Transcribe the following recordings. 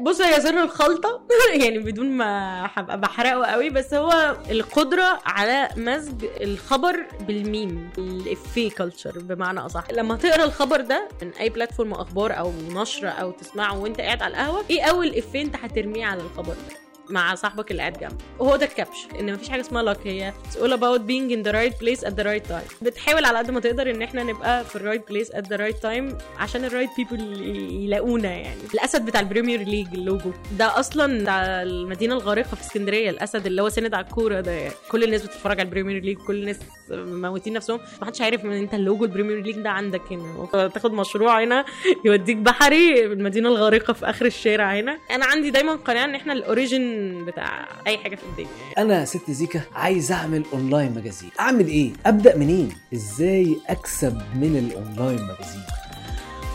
بص هي سر الخلطة. يعني بدون ما هبقى بحرقه قوي بس هو القدرة على مزج الخبر بالميم الافيه culture بمعنى أصح. لما تقرأ الخبر ده من أي platform أخبار أو نشر أو تسمعه وأنت قاعد على القهوة إيه أول إفيه أنت هترميه على الخبر ده؟ مع صاحبك اللي قاعد جنبك. وهو ده ال catch إن مفيش حاجة اسمها luck هي it's about being in the right place at the right time. بتحاول على قد ما تقدر إن إحنا نبقى في ال right place at the right time عشان ال right people يلاقونا يعني. الأسد بتاع ال Premier League ال logo ده أصلا بتاع المدينة الغارقة في اسكندرية الأسد اللي هو سند على الكوره ده يعني. كل الناس بتتفرج على ال Premier League كل الناس موتين نفسهم. ما حدش عارف إن أنت ال logo ال Premier League ده عندك هنا. تاخد مشروع هنا يوديك بحري المدينة الغارقة في آخر الشارع هنا. أنا عندي دايما قناعة إن إحنا ال origin بتاع أي حاجة في الدنيا يا ست زيكا عايز أعمل online magazine أعمل إيه؟ أبدأ منين؟ إزاي أكسب من ال online magazine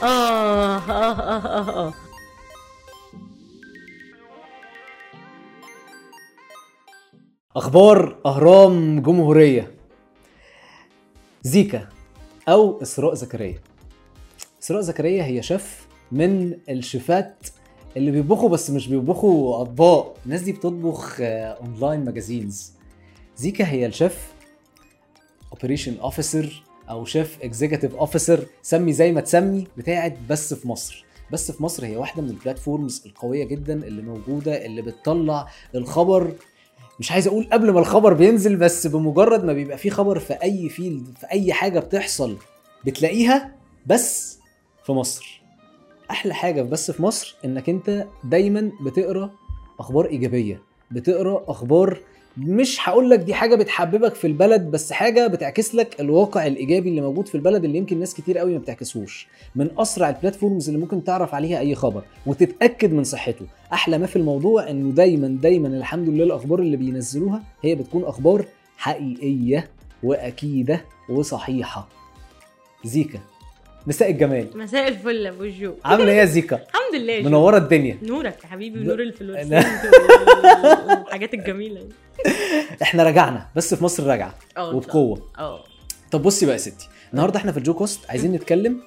آه آه آه آه, آه. أخبار أهرام جمهورية. زيكا أو إسراء زكريا. إسراء زكريا هي شيف من الشيفات اللي بيطبخوا بس مش بيطبخوا أطباق. الناس دي بتطبخ آه، online magazines زيكا هي ال chief operation officer أو chief executive officer سمي زي ما تسمي بتاعت بس في مصر. بس في مصر هي واحدة من ال platforms القوية جدا اللي موجودة اللي بتطلع الخبر. مش عايز أقول قبل ما الخبر بينزل بس بمجرد ما بيبقى فيه خبر في أي field في أي حاجة بتحصل بتلاقيها بس في مصر. أحلى حاجة بس في مصر إنك أنت دايما بتقرأ أخبار إيجابية بتقرأ أخبار مش هقول لك دي حاجة بتحببك في البلد بس حاجة بتعكس لك الواقع الإيجابي اللي موجود في البلد اللي يمكن ناس كتير قوي ما بتعكسهوش من أسرع ال platforms اللي ممكن تعرف عليها أي خبر وتتأكد من صحته. أحلى ما في الموضوع إنه دايما دايما الحمد لله الأخبار اللي بينزلوها هي بتكون أخبار حقيقية وأكيدة وصحيحة. زيكا. مساء الجمال. مساء الفل يا أبو جو عامله إيه يا زيكا؟ الحمد لله جو. منورة الدنيا. نورك يا حبيبي ونور الفلوسفنت لا. والحاجات الجميلة إحنا رجعنا بس في مصر راجعه آه وبقوة. آه. طب بصي بقى يا ستي النهارده إحنا في ال JoeCast عايزين نتكلم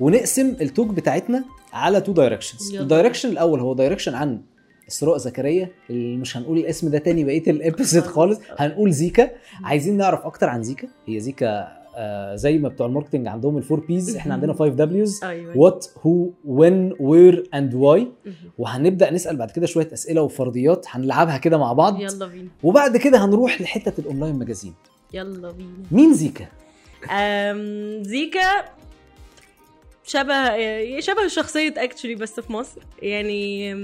ونقسم ال talk بتاعتنا على two directions. ال direction الأول هو direction عن إسراء زكريا اللي مش هنقول الاسم ده تاني بقية ال episode خالص هنقول زيكا. عايزين نعرف أكتر عن زيكا. هي زيكا آه زي ما بتوع ال marketing عندهم ال four Ps إحنا عندنا 5 Ws what who when where and why. وهنبدأ نسأل بعد كده شوية أسئلة وفرضيات هنلعبها كده مع بعض. يلا بينا. وبعد كده هنروح لحتة ال online magazine يلا بينا. مين زيكا؟ زيكا شبه شبه شخصية actually بس في مصر. يعني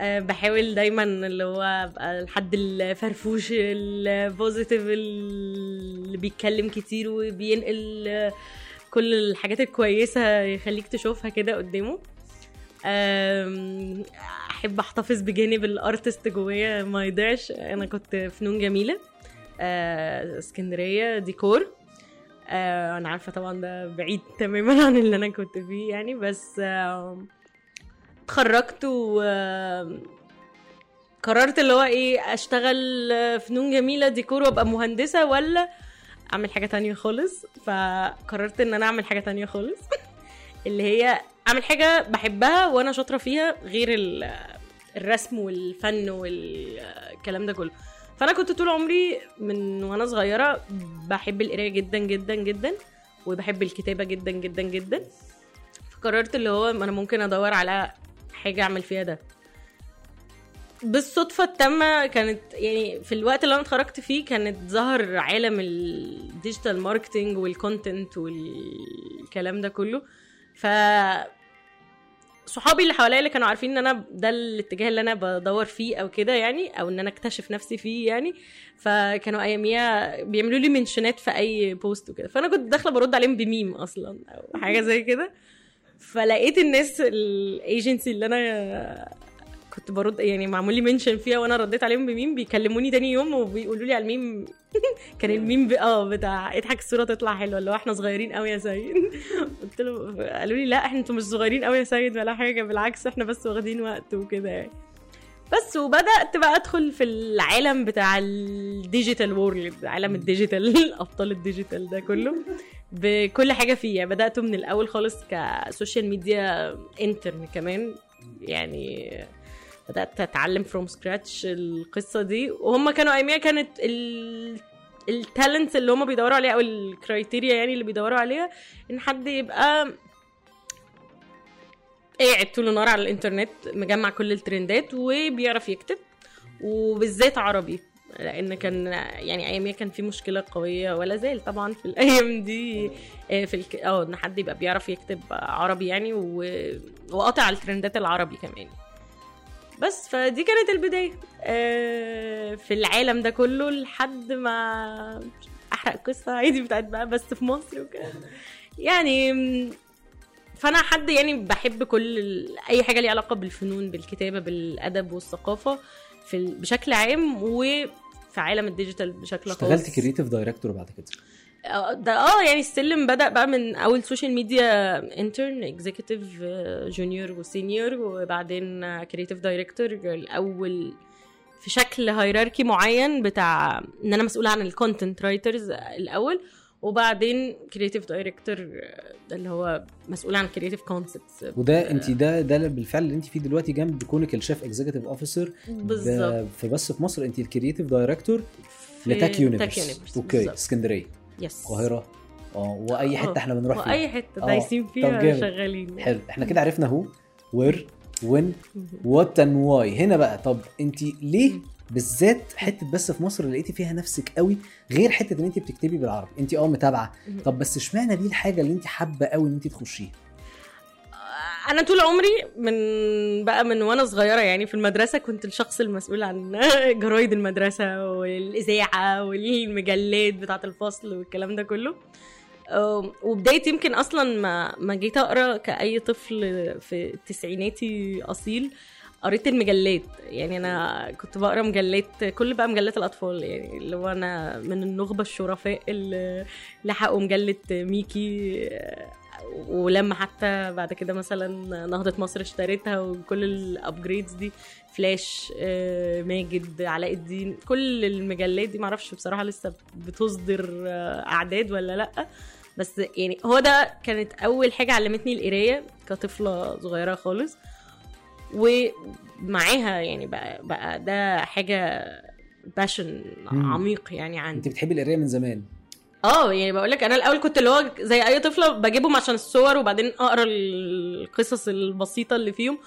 بحاول دايما اللي هو أبقى الحد الفرفوش ال positive اللي بيتكلم كتير وبينقل أه، كل الحاجات الكويسة يخليك تشوفها كده قدامه. أحب أحتفظ بجانب الأرتست جوايا ما يضيعش. أنا كنت فنون جميلة أه، اسكندرية ديكور. آه أنا عارفة طبعا ده بعيد تماما عن اللي أنا كنت فيه يعني بس آه اتخرجت و قررت اللي هو إيه اشتغل فنون جميلة ديكور وابقى مهندسة ولا اعمل حاجة تانية خالص. فقررت ان أنا اعمل حاجة تانية خالص. اللي هي اعمل حاجة بحبها وأنا شاطرة فيها غير ال- الرسم والفن والكلام ده كله. فانا كنت طول عمري من وأنا صغيرة بحب القراية جدا جدا جدا وبحب الكتابة جدا جدا جدا. فقررت اللي هو أنا ممكن ادور على حاجة أعمل فيها ده. بالصدفة التامة كانت يعني في الوقت اللي أنا اتخرجت فيه كانت ظهر عالم ال digital marketing وال content والكلام ده كله. ف صحابي اللي حواليا اللي كانوا عارفين إن أنا ده الاتجاه اللي أنا بدور فيه أو كده يعني أو إن أنا أكتشف نفسي فيه يعني فكانوا أياميها بيعملوا لي mention ات في أي post وكده. فأنا كنت داخلة برد عليهم بميم أصلا أو حاجة زي كده. فلقيت الناس الايجنسي اللي أنا كنت برد يعني معمول لي mention فيها وأنا رديت عليهم بميم بيكلموني تاني يوم وبيقولوا لي على الميم كان الميم آه بتاع اضحك الصورة تطلع حلوة اللي هو إحنا صغيرين قوي يا سيد قلت له قالوا لي لا إحنا أنتوا مش صغيرين قوي يا سيد ولا حاجة بالعكس إحنا بس واخدين وقت وكده يعني. بس وبدأت بقى أدخل في العالم بتاع ال digital world عالم ال digital أبطال ال digital ده كله. بكل حاجة فيه يعني بدات من الأول خالص ك social media intern كمان. يعني بدأت أتعلم from scratch القصة دي. وهم كانوا اياميها كانت ال ال talents اللي هم بيدوروا عليها أو ال criteria يعني اللي بيدوروا عليها إن حد يبقى قاعد طول النهار على الإنترنت مجمع كل الترندات وبيعرف يكتب وبالذات عربي. لأن كان يعني اياميها كان في مشكلة قوية ولا زال طبعا في الأيام دي. آه، في الك... آه إن حد يبقى بيعرف يكتب عربي يعني و... وقاطع الترندات العربي كمان. بس فدي كانت البداية. آه، في العالم ده كله لحد ما أحرق قصة عادي بتاعت بقى بس في مصر وكده. يعني فأنا حد يعني بحب كل أي حاجة ليها علاقة بالفنون بالكتابة بالأدب والثقافة. في بشكل عام وفي عالم ال digital بشكل خاص. اشتغلت creative director بعد كده؟ آه، ده آه يعني السلم بدأ بقى من أول social media intern executive junior و senior وبعدين creative director الأول في شكل hierarchy معين بتاع إن أنا مسؤولة عن ال content writers الأول. وبعدين creative director اللي هو مسؤول عن creative concepts وده انت ده ده بالفعل اللي انت فيه دلوقتي جنب كونك ال chief executive officer بالظبط. في بس في مصر انت ال creative director لتاك تاك universe okay. اسكندرية. yes القاهرة. آه وأي آه. حتة إحنا بنروح فيها. واي حتة آه. دايسين طب فيها. شغالين. حلو. إحنا كده عرفنا هو where when what and why هنا بقى طب انت ليه بالذات حتة بس في مصر لقيتي فيها نفسك قوي غير حتة إن انت بتكتبي بالعربي. انت آه متابعة. طب بس إشمعنى دي الحاجة اللي انت حابة قوي إن انت تخشيها؟ أنا طول عمري من بقى من وأنا صغيرة يعني في المدرسة كنت الشخص المسؤول عن جرايد المدرسة والإذاعة والمجلات بتاعة الفصل والكلام ده كله. أم، وبداية يمكن أصلا ما ما جيت أقرأ كأي طفل في التسعيناتي أصيل. قريت المجلات. يعني أنا كنت بقرأ مجلات كل بقى مجلات الأطفال. يعني اللي هو أنا من النخبة الشرفاء اللي لحقوا مجلة ميكي ولما حتى بعد كده مثلا نهضة مصر اشتريتها وكل ال upgrades دي فلاش آه، ماجد علاء الدين كل المجلات دي. معرفش بصراحة لسه بتصدر آه، أعداد ولا لأ. بس يعني هو ده كانت أول حاجة علمتني القراية كطفلة صغيرة خالص. ومعاها يعني بقى, بقى ده حاجة باشن. عميق يعني عندي. انت بتحبي القراية من زمان. آه يعني بقول لك أنا الأول كنت اللي هو زي أي طفلة بجيبهم عشان الصور وبعدين أقرأ القصص البسيطة اللي فيهم.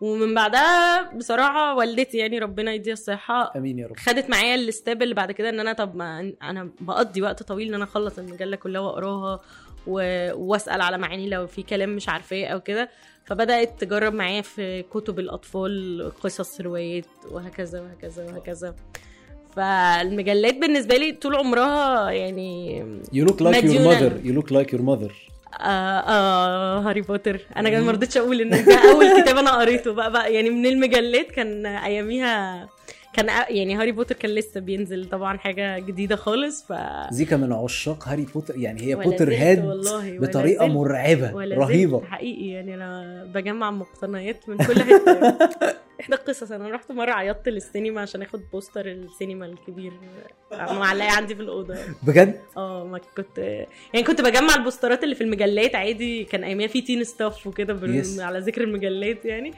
ومن بعدها بصراحة والدتي يعني ربنا يديها الصحة آمين يا رب. خدت معايا الستاب اللي بعد كده إن أنا طب ما أنا بقضي وقت طويل إن أنا أخلص المجلة كلها وأقراها و... واسأل على معاني لو في كلام مش عارفاه أو كده. فبدأت تجرب معايا في كتب الأطفال قصص روايات وهكذا وهكذا وهكذا. فالمجلات بالنسبة لي طول عمرها يعني you look like your. mother you look like your mother آه, آه هاري بوتر. أنا ما رضيتش أقول إن ده أول كتاب أنا قريته. بقى, بقى يعني من المجلات كان أياميها كان يعني هاري بوتر كان لسه بينزل طبعا حاجة جديدة خالص ف زيكا من عشاق هاري بوتر يعني هي ولا بوتر والله، ولا بطريقة زلت- مرعبة ولا رهيبة. حقيقي يعني أنا بجمع مقتنيات من كل حتة. إحدى القصص أنا رحت مرة عيطت للسينما عشان آخد بوستر السينما الكبير معلقه عندي في الأوضة. بجد؟ آه ما كنت يعني كنت بجمع البوسترات اللي في المجلات عادي كان أياميها في تين ستاف وكده بال- Yes. على ذكر المجلات يعني.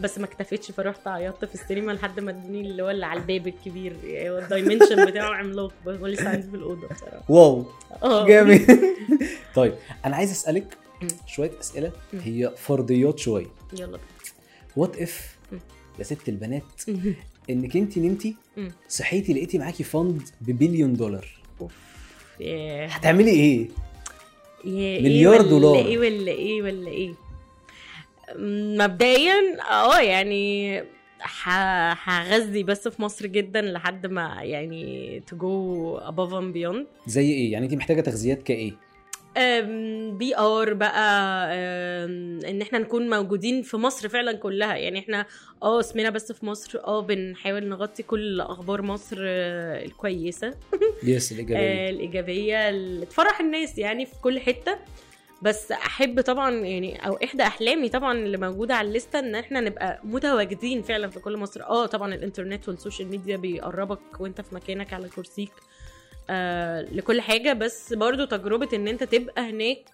بس ما اكتفيتش فرحت عيطت في السينما لحد ما ادوني اللي هو اللي على الباب الكبير يعني هو ال dimension بتاعه عملاق هو لسه عندي في الأوضة بصراحة wow آه جامد طيب أنا عايز أسألك. شوية أسئلة. هي فرضيات شوية يلا what if. يا ست البنات. إنك انت نمتي. صحيتي لقيتي معاكي fund ب billion دولار هتعملي إيه إيه مليار ولا دولار. إيه ولا إيه ولا إيه مبدئيا آه يعني هغذي بس في مصر جدا لحد ما يعني to go above and beyond. زي إيه؟ يعني انت محتاجة تغذيات كإيه؟ PR بقى إن إحنا نكون موجودين في مصر فعلا كلها. يعني إحنا آه اسمنا بس في مصر آه بنحاول نغطي كل أخبار مصر آه، الكويسة. yes آه، الإيجابية. اللي تفرح الناس يعني في كل حتة. بس أحب طبعا يعني أو إحدى أحلامي طبعا اللي موجودة على ال list ة إن إحنا نبقى متواجدين فعلا في كل مصر. آه طبعا الإنترنت والسوشيال ميديا بيقربك وأنت في مكانك على كرسيك آه لكل حاجة. بس برضو تجربة إن أنت تبقى هناك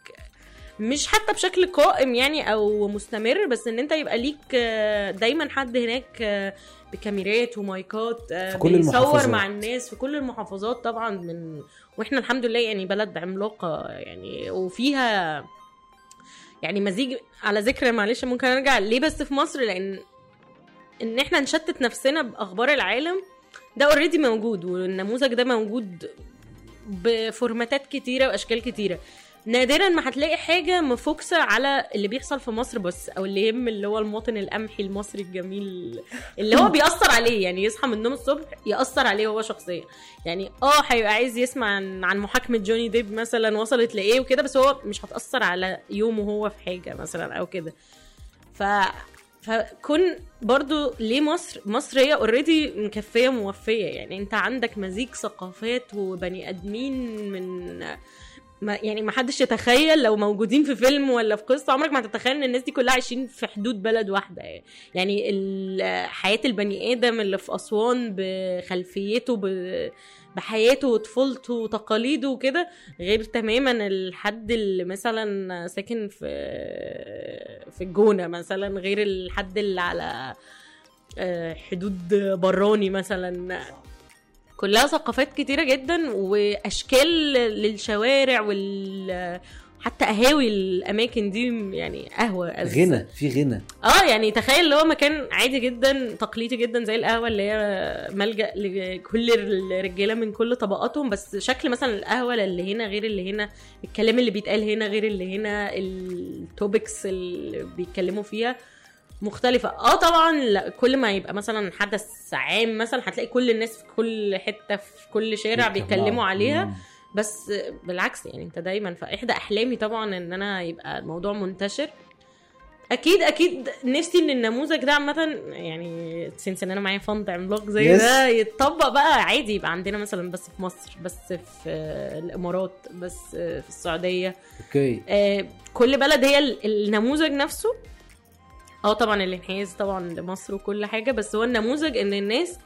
مش حتى بشكل قائم يعني أو مستمر بس إن أنت يبقى ليك آه، دايما حد هناك آه، بكاميرات ومايكات آه، بيصور. مع الناس في كل المحافظات طبعا من وإحنا الحمد لله يعني بلد عملاقة يعني وفيها يعني مزيج على ذكر معلش ممكن أرجع ليه بس في مصر لأن إن إحنا نشتت نفسنا بأخبار العالم ده already موجود والنموذج ده موجود ب format ات كتيرة وأشكال كتيرة نادرا ما هتلاقي حاجة م focus ة على اللي بيحصل في مصر بس أو اللي يهم اللي هو المواطن القمحي المصري الجميل اللي هو بيأثر عليه يعني يصحى من النوم الصبح يأثر عليه هو شخصيا. يعني آه هيبقى عايز يسمع عن, عن محاكمة جوني ديب مثلا وصلت لإيه وكده بس هو مش هتأثر على يومه هو في حاجة مثلا أو كده. ف فكون برضو ليه مصر مصر هي اوريدي مكفية موفية يعني أنت عندك مزيج ثقافات وبني آدمين من ما يعني ما حدش يتخيل لو موجودين في فيلم ولا في قصة عمرك ما هتتخيل إن الناس دي كلها عايشين في حدود بلد واحدة. يعني, حياة البني آدم اللي في أسوان بخلفيته بحياته وطفولته وتقاليده وكده غير تماما الحد اللي مثلا ساكن في في الجونة مثلا غير الحد اللي على آه، حدود براني مثلا. كلها ثقافات كتيرة جدا وأشكال للشوارع وال حتى قهاوي الأماكن دي يعني قهوة أز- غنى في غنى. آه يعني تخيل اللي هو مكان عادي جدا تقليدي جدا زي القهوة اللي هي ملجأ لكل الرجالة من كل طبقاتهم بس شكل مثلا القهوة اللي هنا غير اللي هنا الكلام اللي بيتقال هنا غير اللي هنا ال topics اللي بيتكلموا فيها. مختلفة. آه طبعا لا كل ما يبقى مثلا حدث عام مثلا هتلاقي كل الناس في كل حتة في كل شارع بيتكلموا. عليها. مم. بس بالعكس يعني أنت دايما فاحدى أحلامي طبعا إن أنا يبقى الموضوع منتشر. أكيد أكيد نفسي إن النموذج ده عامة يعني since إن أنا معايا fund عملاق زي Yes. ده يتطبق بقى عادي. يبقى عندنا مثلا بس في مصر بس في الإمارات بس في السعودية. أوكي. آه، كل بلد هي ال- النموذج نفسه. آه طبعا الانحياز طبعا لمصر وكل حاجة بس هو النموذج إن الناس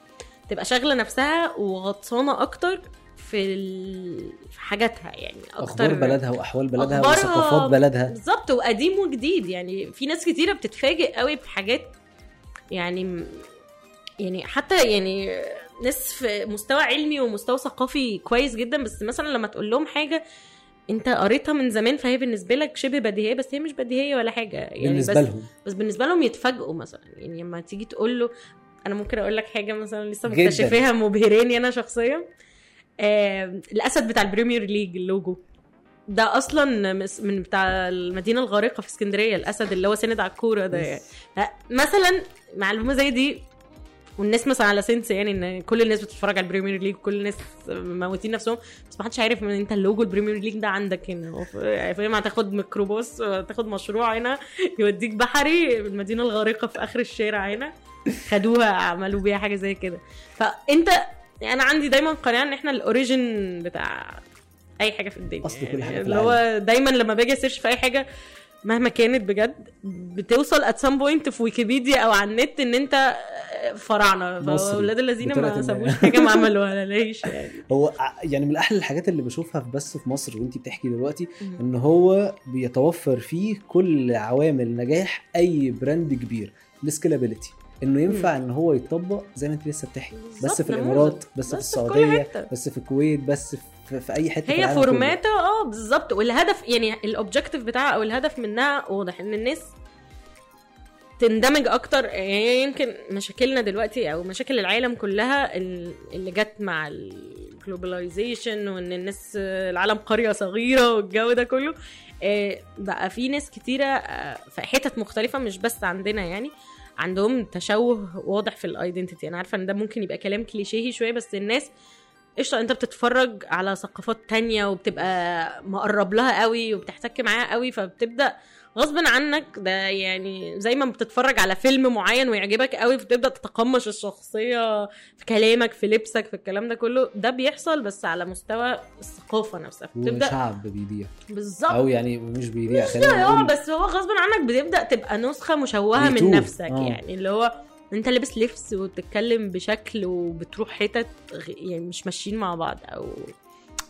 تبقى شاغلة نفسها وغطسانه أكتر في ال- في حاجاتها يعني أكتر أخبار بلدها وأحوال بلدها وثقافات بلدها. بالظبط وقديم وجديد يعني في ناس كتيرة بتتفاجئ قوي بحاجات يعني يعني حتى يعني ناس في مستوى علمي ومستوى ثقافي كويس جدا بس مثلا لما تقول لهم حاجة انت قريتها من زمان فهي بالنسبة لك شبه بديهية بس هي مش بديهية ولا حاجة. يعني بالنسبة بس لهم. بس بالنسبة لهم يتفاجئوا مثلا. يعني لما تيجي تقول له أنا ممكن أقول لك حاجة مثلا لسه. مكتشفاها مبهراني أنا شخصيا. آه الأسد بتاع ال Premier League ال logo. ده أصلا من بتاع المدينة الغارقة في اسكندرية الأسد اللي هو سند على الكورة ده يعني. لا، مثلا معلومه زي دي والناس مثلا على sense يعني إن كل الناس بتتفرج على ال Premier League وكل الناس موتين نفسهم بس ما حدش عارف إن أنت ال logo ال Premier League ده عندك هنا. يعني فاهم؟ هتاخد ميكروباص تاخد مشروع هنا يوديك بحري المدينة الغارقه في آخر الشارع هنا. خدوها عملوا بيها حاجة زي كده. فأنت يعني أنا عندي دايما قناعة إن إحنا ال origin بتاع أي حاجة في الدنيا. أصل كل حاجة في اللي هو دايما لما باجي a search في أي حاجة مهما كانت بجد بتوصل at some point في ويكيبيديا أو على النت إن أنت فراعنه. فأولاد الذين ما. سابوش حاجة ما عملوها ليش يعني هو يعني من أحلى الحاجات اللي بشوفها في بس في مصر وانت بتحكي دلوقتي إن هو بيتوفر فيه كل عوامل نجاح أي brand كبير ال scalability إنه ينفع إن هو يتطبق زي ما انت لسه بتحكي بس في. الإمارات بس, بس في في السعودية حتة. بس في الكويت بس في, في أي حتة في هي. format ها آه بالظبط والهدف يعني ال objective بتاعها أو الهدف منها واضح إن الناس تندمج أكتر. يعني يمكن مشاكلنا دلوقتي أو مشاكل العالم كلها ال- اللي جت مع ال globalization وإن الناس العالم قرية صغيرة والجو ده كله آه، بقى في ناس كتيرة آه، في حتت مختلفة مش بس عندنا يعني عندهم تشوه واضح في ال identity أنا عارفة إن ده ممكن يبقى كلام كليشيهي شوية بس الناس قشطة أنت بتتفرج على ثقافات تانية وبتبقى مقرب لها قوي وبتحتك معاها قوي فبتبدأ غصب عنك ده يعني زي ما بتتفرج على فيلم معين ويعجبك قوي فبتبدا تتقمص الشخصية في كلامك في لبسك في الكلام ده كله. ده بيحصل بس على مستوى الثقافة نفسها. فبتبدا وشعب بيضيع بالظبط. أو يعني مش بيضيع آه خلينا نقول بس هو غصب عنك بتبدأ تبقى نسخة مشوهة من. نفسك. آه. يعني اللي هو أنت لابس لبس وبتتكلم بشكل وبتروح حتت يعني مش ماشيين مع بعض أو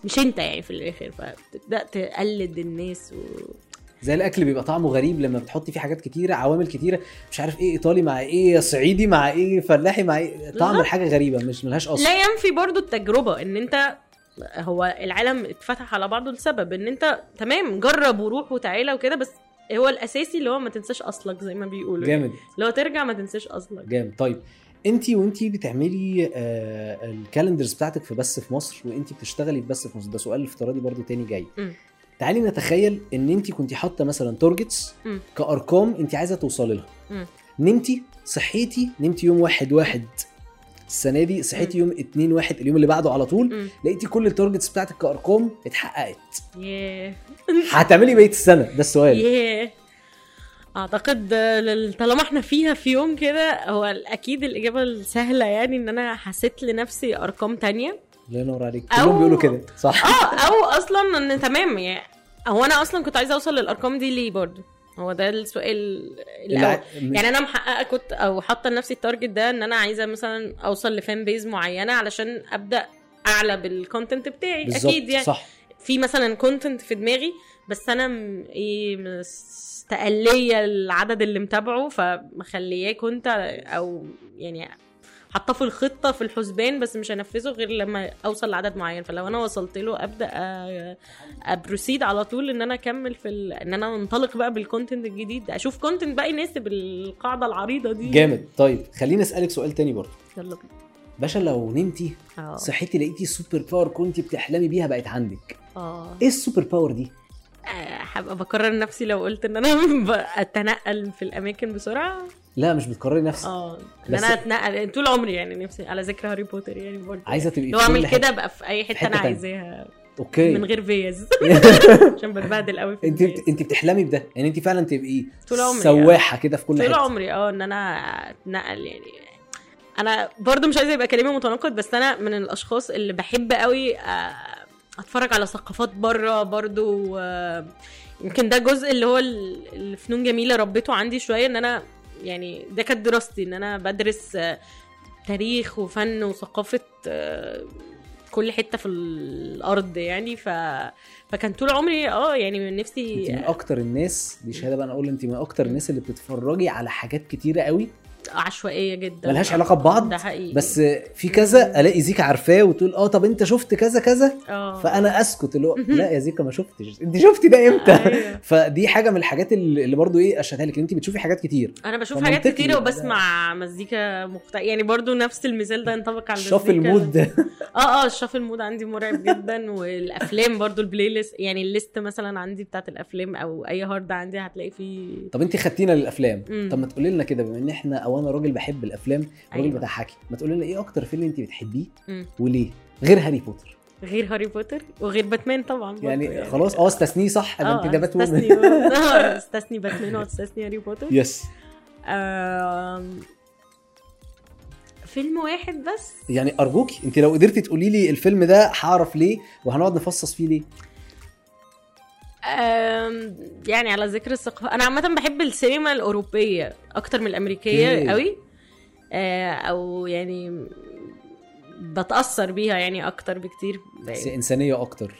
مش أنت يعني في الآخر فبتبدأ تقلد الناس و... زي الأكل بيبقى طعمه غريب لما بتحطي فيه حاجات كتيرة عوامل كتيرة مش عارف إيه إيطالي مع إيه صعيدي مع إيه فلاحي مع إيه طعم. الحاجة غريبة مش ملهاش أصل لا ينفي برضو التجربة إن أنت هو العالم اتفتح على بعضه لسبب إن أنت تمام جرب وروح وتعالى وكده بس هو الأساسي اللي هو ما تنساش أصلك زي ما بيقولوا. جامد هو ترجع ما تنساش أصلك جامد طيب أنت وأنت بتعملي آه ال calendars بتاعتك في بس في مصر وأنت بتشتغلي في بس في مصر ده سؤال افتراضي برضو تاني جاي مم. تعالي نتخيل إن انت كنت حاطة مثلا targets. كأرقام انت عايزة توصلي لها. نمتي صحيتي نمتي يوم واحد واحد. السنة دي صحيتي يوم اتنين واحد اليوم اللي بعده على طول. لقيتي كل ال targets بتاعتك كأرقام اتحققت. هتعملي بقية السنة؟ ده السؤال. ياه أعتقد طالما إحنا فيها في يوم كده هو أكيد الإجابة السهلة يعني إن أنا حطيت لنفسي أرقام تانية. الله ينور عليك أو- كلهم بيقولوا كده صح؟ آه أو أصلا إن تمام يعني هو أنا أصلا كنت عايزة أوصل للأرقام دي ليه برضو هو ده السؤال الأول. يعني أنا محققة كنت أو حاطة لنفسي ال target ده إن أنا عايزة مثلا أوصل ل fan base معينة علشان أبدأ أعلى بال content بتاعي. بالظبط أكيد يعني صح. في مثلا content في دماغي بس أنا م- إيه مستقلة العدد اللي متابعه فمخلياه كنت أو يعني حاطاه في الخطة في الحسبان بس مش هنفذه غير لما أوصل لعدد معين. فلو أنا وصلت له أبدأ أ- a proceed على طول إن أنا أكمل في ال... إن أنا أنطلق بقى بال content الجديد. أشوف content بقى يناسب القاعدة العريضة دي. جامد. طيب خليني أسألك سؤال تاني برضه. يلا بينا. باشا لو نمتي آه. صحيتي لقيتي super power كنت بتحلمي بيها بقت عندك. آه. إيه ال super power دي؟ آه، هبقى بكرر نفسي لو قلت إن أنا أتنقل في الأماكن بسرعة. لا مش بتكرري نفسك. آه أنا أتنقل طول عمري يعني نفسي على ذكر هاري بوتر يعني برضه. عايزة تبقي لو أعمل. كده ابقى في أي حتة, حتة أنا. عايزاها. okay. من غير فيز. عشان بتبهدل قوي في انت الفيز. انت بتحلمي بده. يعني انت فعلا تبقي طول عمري، سواحة كده في كل طول حتة. عمري آه إن أنا أتنقل يعني. أنا برضو مش عايزة يبقى كلامي متناقض بس أنا من الأشخاص اللي بحب قوي آه، أتفرج على ثقافات بره برضو آه، يمكن ده جزء اللي هو ال- الفنون جميلة ربيته عندي شوية إن أنا يعني ده كانت دراستي إن أنا بدرس آه، تاريخ وفن وثقافة آه، كل حتة في الأرض يعني. ف فكان طول عمري آه يعني من انت نفسي من أكتر الناس دي شهاده بقى أنا أقول انت من أكتر الناس اللي بتتفرجي على حاجات كتيرة قوي عشوائية جدا. ملهاش علاقة ببعض؟ ده حقيقي. بس في كذا ألاقي زيكا عارفاه وتقول آه طب أنت شفت كذا كذا؟ آه. فأنا أسكت اللي هو لا يا زيكا ما شفتش. أنت شفتي ده إمتى؟ أيوة. فدي حاجة من الحاجات اللي برضو إيه اشهدها لك إن أنت بتشوفي حاجات كتير. أنا بشوف حاجات كتيرة ده. وبسمع مزيكا مختلفه يعني برضو نفس المثال ده ينطبق على المزيكا ال mood. آه آه ال shuffle mode عندي مرعب جدا. والأفلام برضو ال playlist يعني ال list مثلا عندي بتاعت الأفلام أو أي hard عندي هتلاقي فيه طب أنت خدتينا للأفلام. طب ما تقولي لنا كده بما إن إحنا أو أنا راجل بحب الأفلام راجل أيوة. بضحكي. ما تقولي لنا إيه أكتر فيلم انت بتحبيه. وليه؟ غير هاري بوتر. غير هاري بوتر؟ وغير باتمان طبعا برضو يعني خلاص آه استثنيه صح؟ ده انت ده باتمان. آه، استثني باتمان واستثني هاري بوتر. yes فيلم واحد بس. يعني ارجوك انت لو قدرتي تقولي لي الفيلم ده هعرف ليه وهنقعد نفصص فيه ليه؟ يعني على ذكر الثقافة. أنا عامة بحب السينما الأوروبية أكتر من الأمريكية أوكي. قوي. آه، أو يعني بتأثر بيها يعني أكتر بكتير. بس إنسانية أكتر.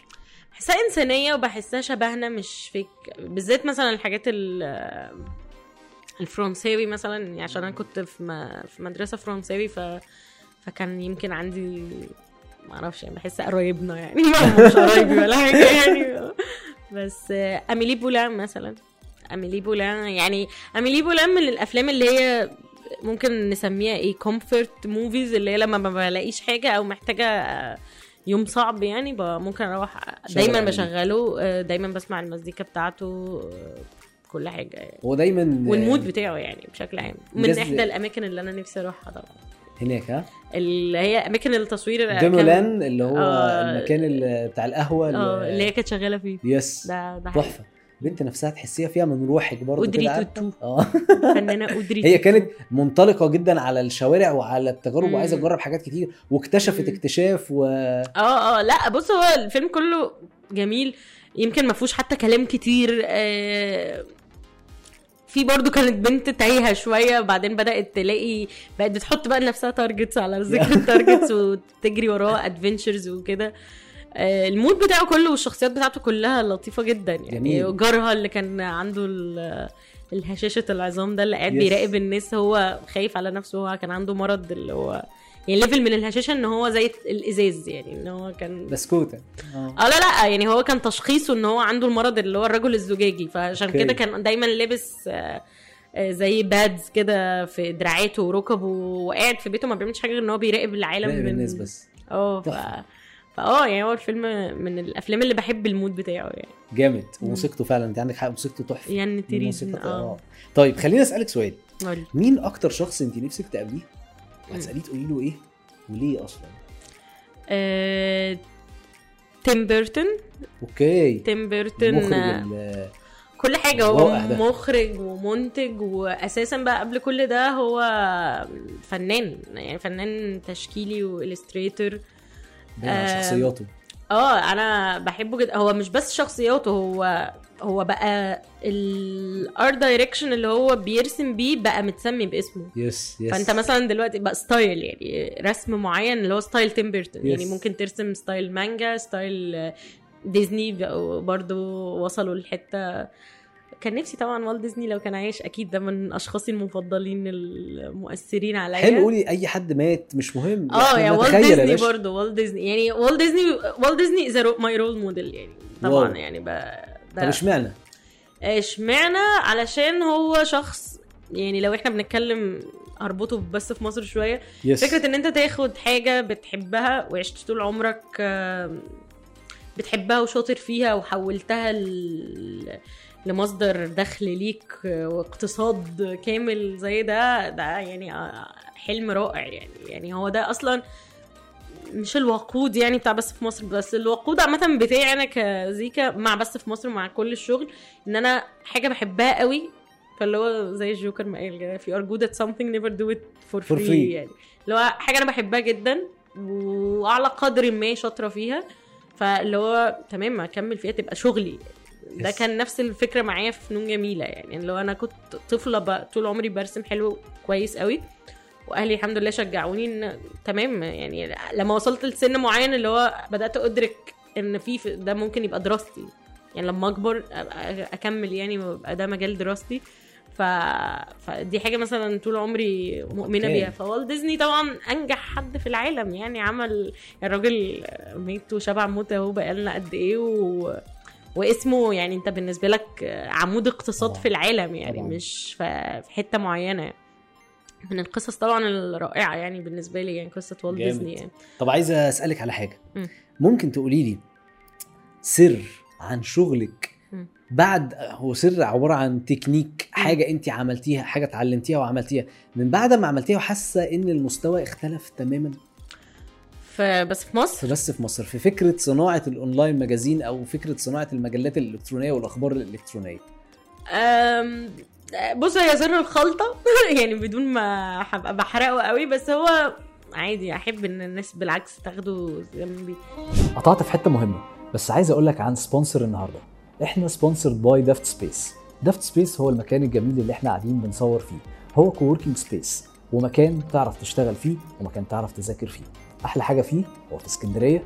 بحسها إنسانية وبحسها شبهنا مش فيك بالذات مثلا الحاجات ال- الفرنساوي مثلا. يعني عشان أنا كنت في م- في مدرسة فرنساوي ف فكان يمكن عندي ما أعرفش يعني بحس قرايبنا يعني. مش قرايبي ولا حاجة يعني. بس أميلي بولان مثلا أميلي بولان يعني أميلي بولان من الأفلام اللي هي ممكن نسميها إيه comfort movies اللي هي لما ما بلاقيش حاجة أو محتاجة آه، يوم صعب يعني ممكن أروح دايما. بشغله آه، دايما بسمع المزيكا بتاعته آه، كل حاجة يعني. هو دايما وال mood بتاعه يعني بشكل عام من إحدى الأماكن اللي أنا نفسي أروحها طبعا هناك ها اللي هي أماكن التصوير ديمولان اللي هو آه. المكان اللي بتاع القهوة آه اللي هي كانت شغالة فيه yes ده. تحفة بنت نفسها تحسيها فيها من روحك برضه عارفة؟ توتو. آه فنانة ادري هي كانت منطلقة جدا على الشوارع وعلى التجارب. وعايزة تجرب حاجات كتير واكتشفت. اكتشاف و آه آه لا بص هو الفيلم كله جميل يمكن ما فيهوش حتى كلام كتير آه في برضو كانت بنت تايهة شوية وبعدين بدأت تلاقي بقت بتحط بقى لنفسها targets على ذكر ال targets وتجري وراها adventures وكده آه، ال mood بتاعه كله والشخصيات بتاعته كلها لطيفة جدا يعني جميل. جارها اللي كان عنده ال- الهشاشة العظام ده اللي قاعد. بيراقب الناس هو خايف على نفسه هو كان عنده مرض اللي هو يعني level من الهشاشة إن هو زي الإزاز يعني إن هو كان بسكوتة. آه لا لا يعني هو كان تشخيصه إن هو عنده المرض اللي هو الرجل الزجاجي فعشان. كده كان دايما لابس آه، آه، زي pads كده في دراعاته وركبه وقاعد في بيته ما بيعملش حاجة غير إن هو بيراقب العالم من الناس بس. آه ف... تحفة. فاه يعني هو الفيلم من الأفلام اللي بحب ال mood بتاعه يعني. جامد. وموسيقته فعلا أنت عندك حق موسيقته تحفة. يعني تريد الموسيقى آه. طيب خليني أسألك سؤال. مين أكتر شخص أنت نفسك تقابليه؟ وهتساليه تقولي له إيه وليه أصلا؟ آه... تيم بيرتون. أوكي. تيم بيرتون آه، كل حاجة هو. مخرج ومنتج وأساسا بقى قبل كل ده هو فنان يعني فنان تشكيلي و illustrator. آه، شخصياته. آه أنا بحبه جدا هو مش بس شخصياته هو هو بقى ال art direction اللي هو بيرسم بيه بقى متسمي باسمه. yes yes فأنت مثلا دلوقتي بقى style يعني رسم معين اللي هو style تيم بيرتون يعني Yes. ممكن ترسم style مانجا style ديزني برضو وصلوا لحتة. كان نفسي طبعا والت ديزني لو كان عايش أكيد ده من أشخاصي المفضلين المؤثرين عليا. حلو قولي أي حد مات مش مهم. آه يا والت ديزني. برضه والت ديزني يعني والت ديزني والت ديزني is my role model يعني طبعا wow. يعني طب اشمعنى؟ اشمعنى؟ علشان هو شخص يعني لو إحنا بنتكلم اربطه بس في مصر شوية yes فكرة إن أنت تاخد حاجة بتحبها وعشت طول عمرك بتحبها وشاطر فيها وحولتها ل... لمصدر دخل ليك واقتصاد كامل زي ده ده يعني آه، حلم رائع يعني. يعني هو ده أصلا مش الوقود يعني بتاع بس في مصر بس الوقود عامة بتاعي أنا كزيكا مع بس في مصر مع كل الشغل إن أنا حاجة بحبها قوي فاللي هو زي الجوكر ما قال كده if you are good at something never do it for free, For free. يعني اللي هو حاجة أنا بحبها جدا وعلى قدر ما شاطرة فيها فاللي هو تمام أكمل فيها تبقى شغلي ده. كان نفس الفكرة معايا في فنون جميلة يعني اللي هو أنا كنت طفلة بقى طول عمري برسم حلو كويس قوي واهلي الحمد لله شجعوني ان تمام يعني لما وصلت لسن معين اللي هو بدأت أدرك إن في ده ممكن يبقى دراستي يعني لما أكبر أكمل يعني ويبقى ده مجال دراستي ف... فدي حاجة مثلا طول عمري مؤمنة. بيها فوالت ديزني طبعا أنجح حد في العالم يعني عمل الراجل ميت وشبع موت أهو بقالنا قد إيه و... واسمه يعني أنت بالنسبة لك عمود اقتصاد طبعاً. في العالم يعني طبعاً. مش في في حتة معينة من القصص طبعا الرائعة يعني بالنسبة لي يعني قصة والت. ديزني يعني طب عايزه أسألك على حاجة مم. ممكن تقولي لي سر عن شغلك مم. بعد هو سر عبارة عن تكنيك حاجة أنت عملتيها حاجة اتعلمتيها وعملتيها من بعد ما عملتيها وحاسة إن المستوى اختلف تماما فبس في مصر بس في مصر في فكرة صناعة ال online magazine أو فكرة صناعة المجلات الإلكترونية والأخبار الإلكترونية بص هي سر الخلطة. يعني بدون ما هبقى بحرقه قوي بس هو عادي أحب إن الناس بالعكس تاخده جنبي قطعت في حتة مهمة بس عايز أقول لك عن sponsor النهارده. إحنا sponsored by دافت سبيس دافت سبيس هو المكان الجميل اللي إحنا قاعدين بنصور فيه. هو coworking space ومكان تعرف تشتغل فيه ومكان تعرف تذاكر فيه. أحلى حاجة فيه هو في اسكندرية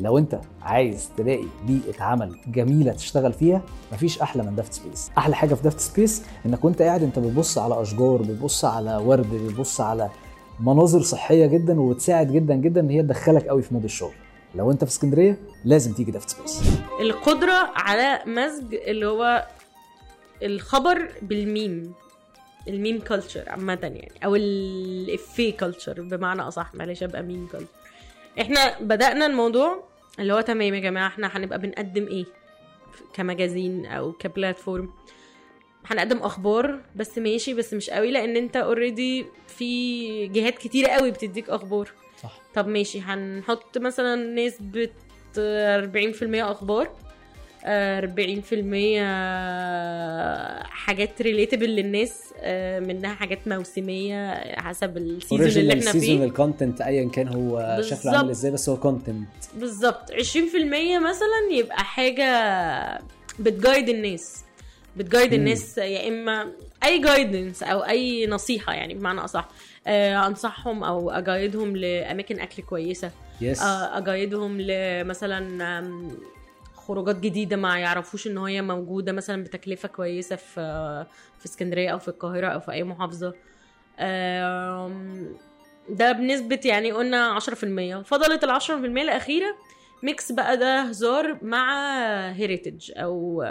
لو انت عايز تلاقي بيئة عمل جميلة تشتغل فيها مفيش أحلى من دافت سبيس. أحلى حاجة في دافت سبيس إنك وأنت قاعد أنت بتبص على أشجار بتبص على ورد بتبص على مناظر صحية جدا وبتساعد جدا جدا إن هي تدخلك قوي في mood الشغل. لو أنت في اسكندرية لازم تيجي دافت سبيس. القدرة على مزج اللي هو الخبر بال meme ال meme culture عامة يعني أو الإفيه culture بمعنى أصح معلش أبقى meme culture إحنا بدأنا الموضوع اللي هو تمام يا جماعة إحنا هنبقى بنقدم إيه؟ ك magazine أو ك platform. هنقدم أخبار بس ماشي بس مش قوي لأن انت already في جهات كتيرة قوي بتديك أخبار. صح. طب ماشي هنحط مثلا نسبة 40% أخبار. آه، 40% حاجات relatable للناس آه، منها حاجات موسمية حسب ال season اللي إحنا فيه. seasonal content ايا كان هو شكله. عامل إزاي بس هو content بالظبط. 20% مثلا يبقى حاجة بت guide الناس. بت guide. الناس يا إما أي guidance أو أي نصيحة يعني بمعنى أصح آه، أنصحهم أو ا guide هم لأماكن أكل كويسة. yes آه، ا guide هم لمثلا خروجات جديدة ما يعرفوش إن هي موجودة مثلا بتكلفة كويسة في في اسكندرية أو في القاهرة أو في أي محافظة ده بنسبة يعني قلنا 10% فضلت ال 10% الأخيرة mix بقى ده هزار مع heritage أو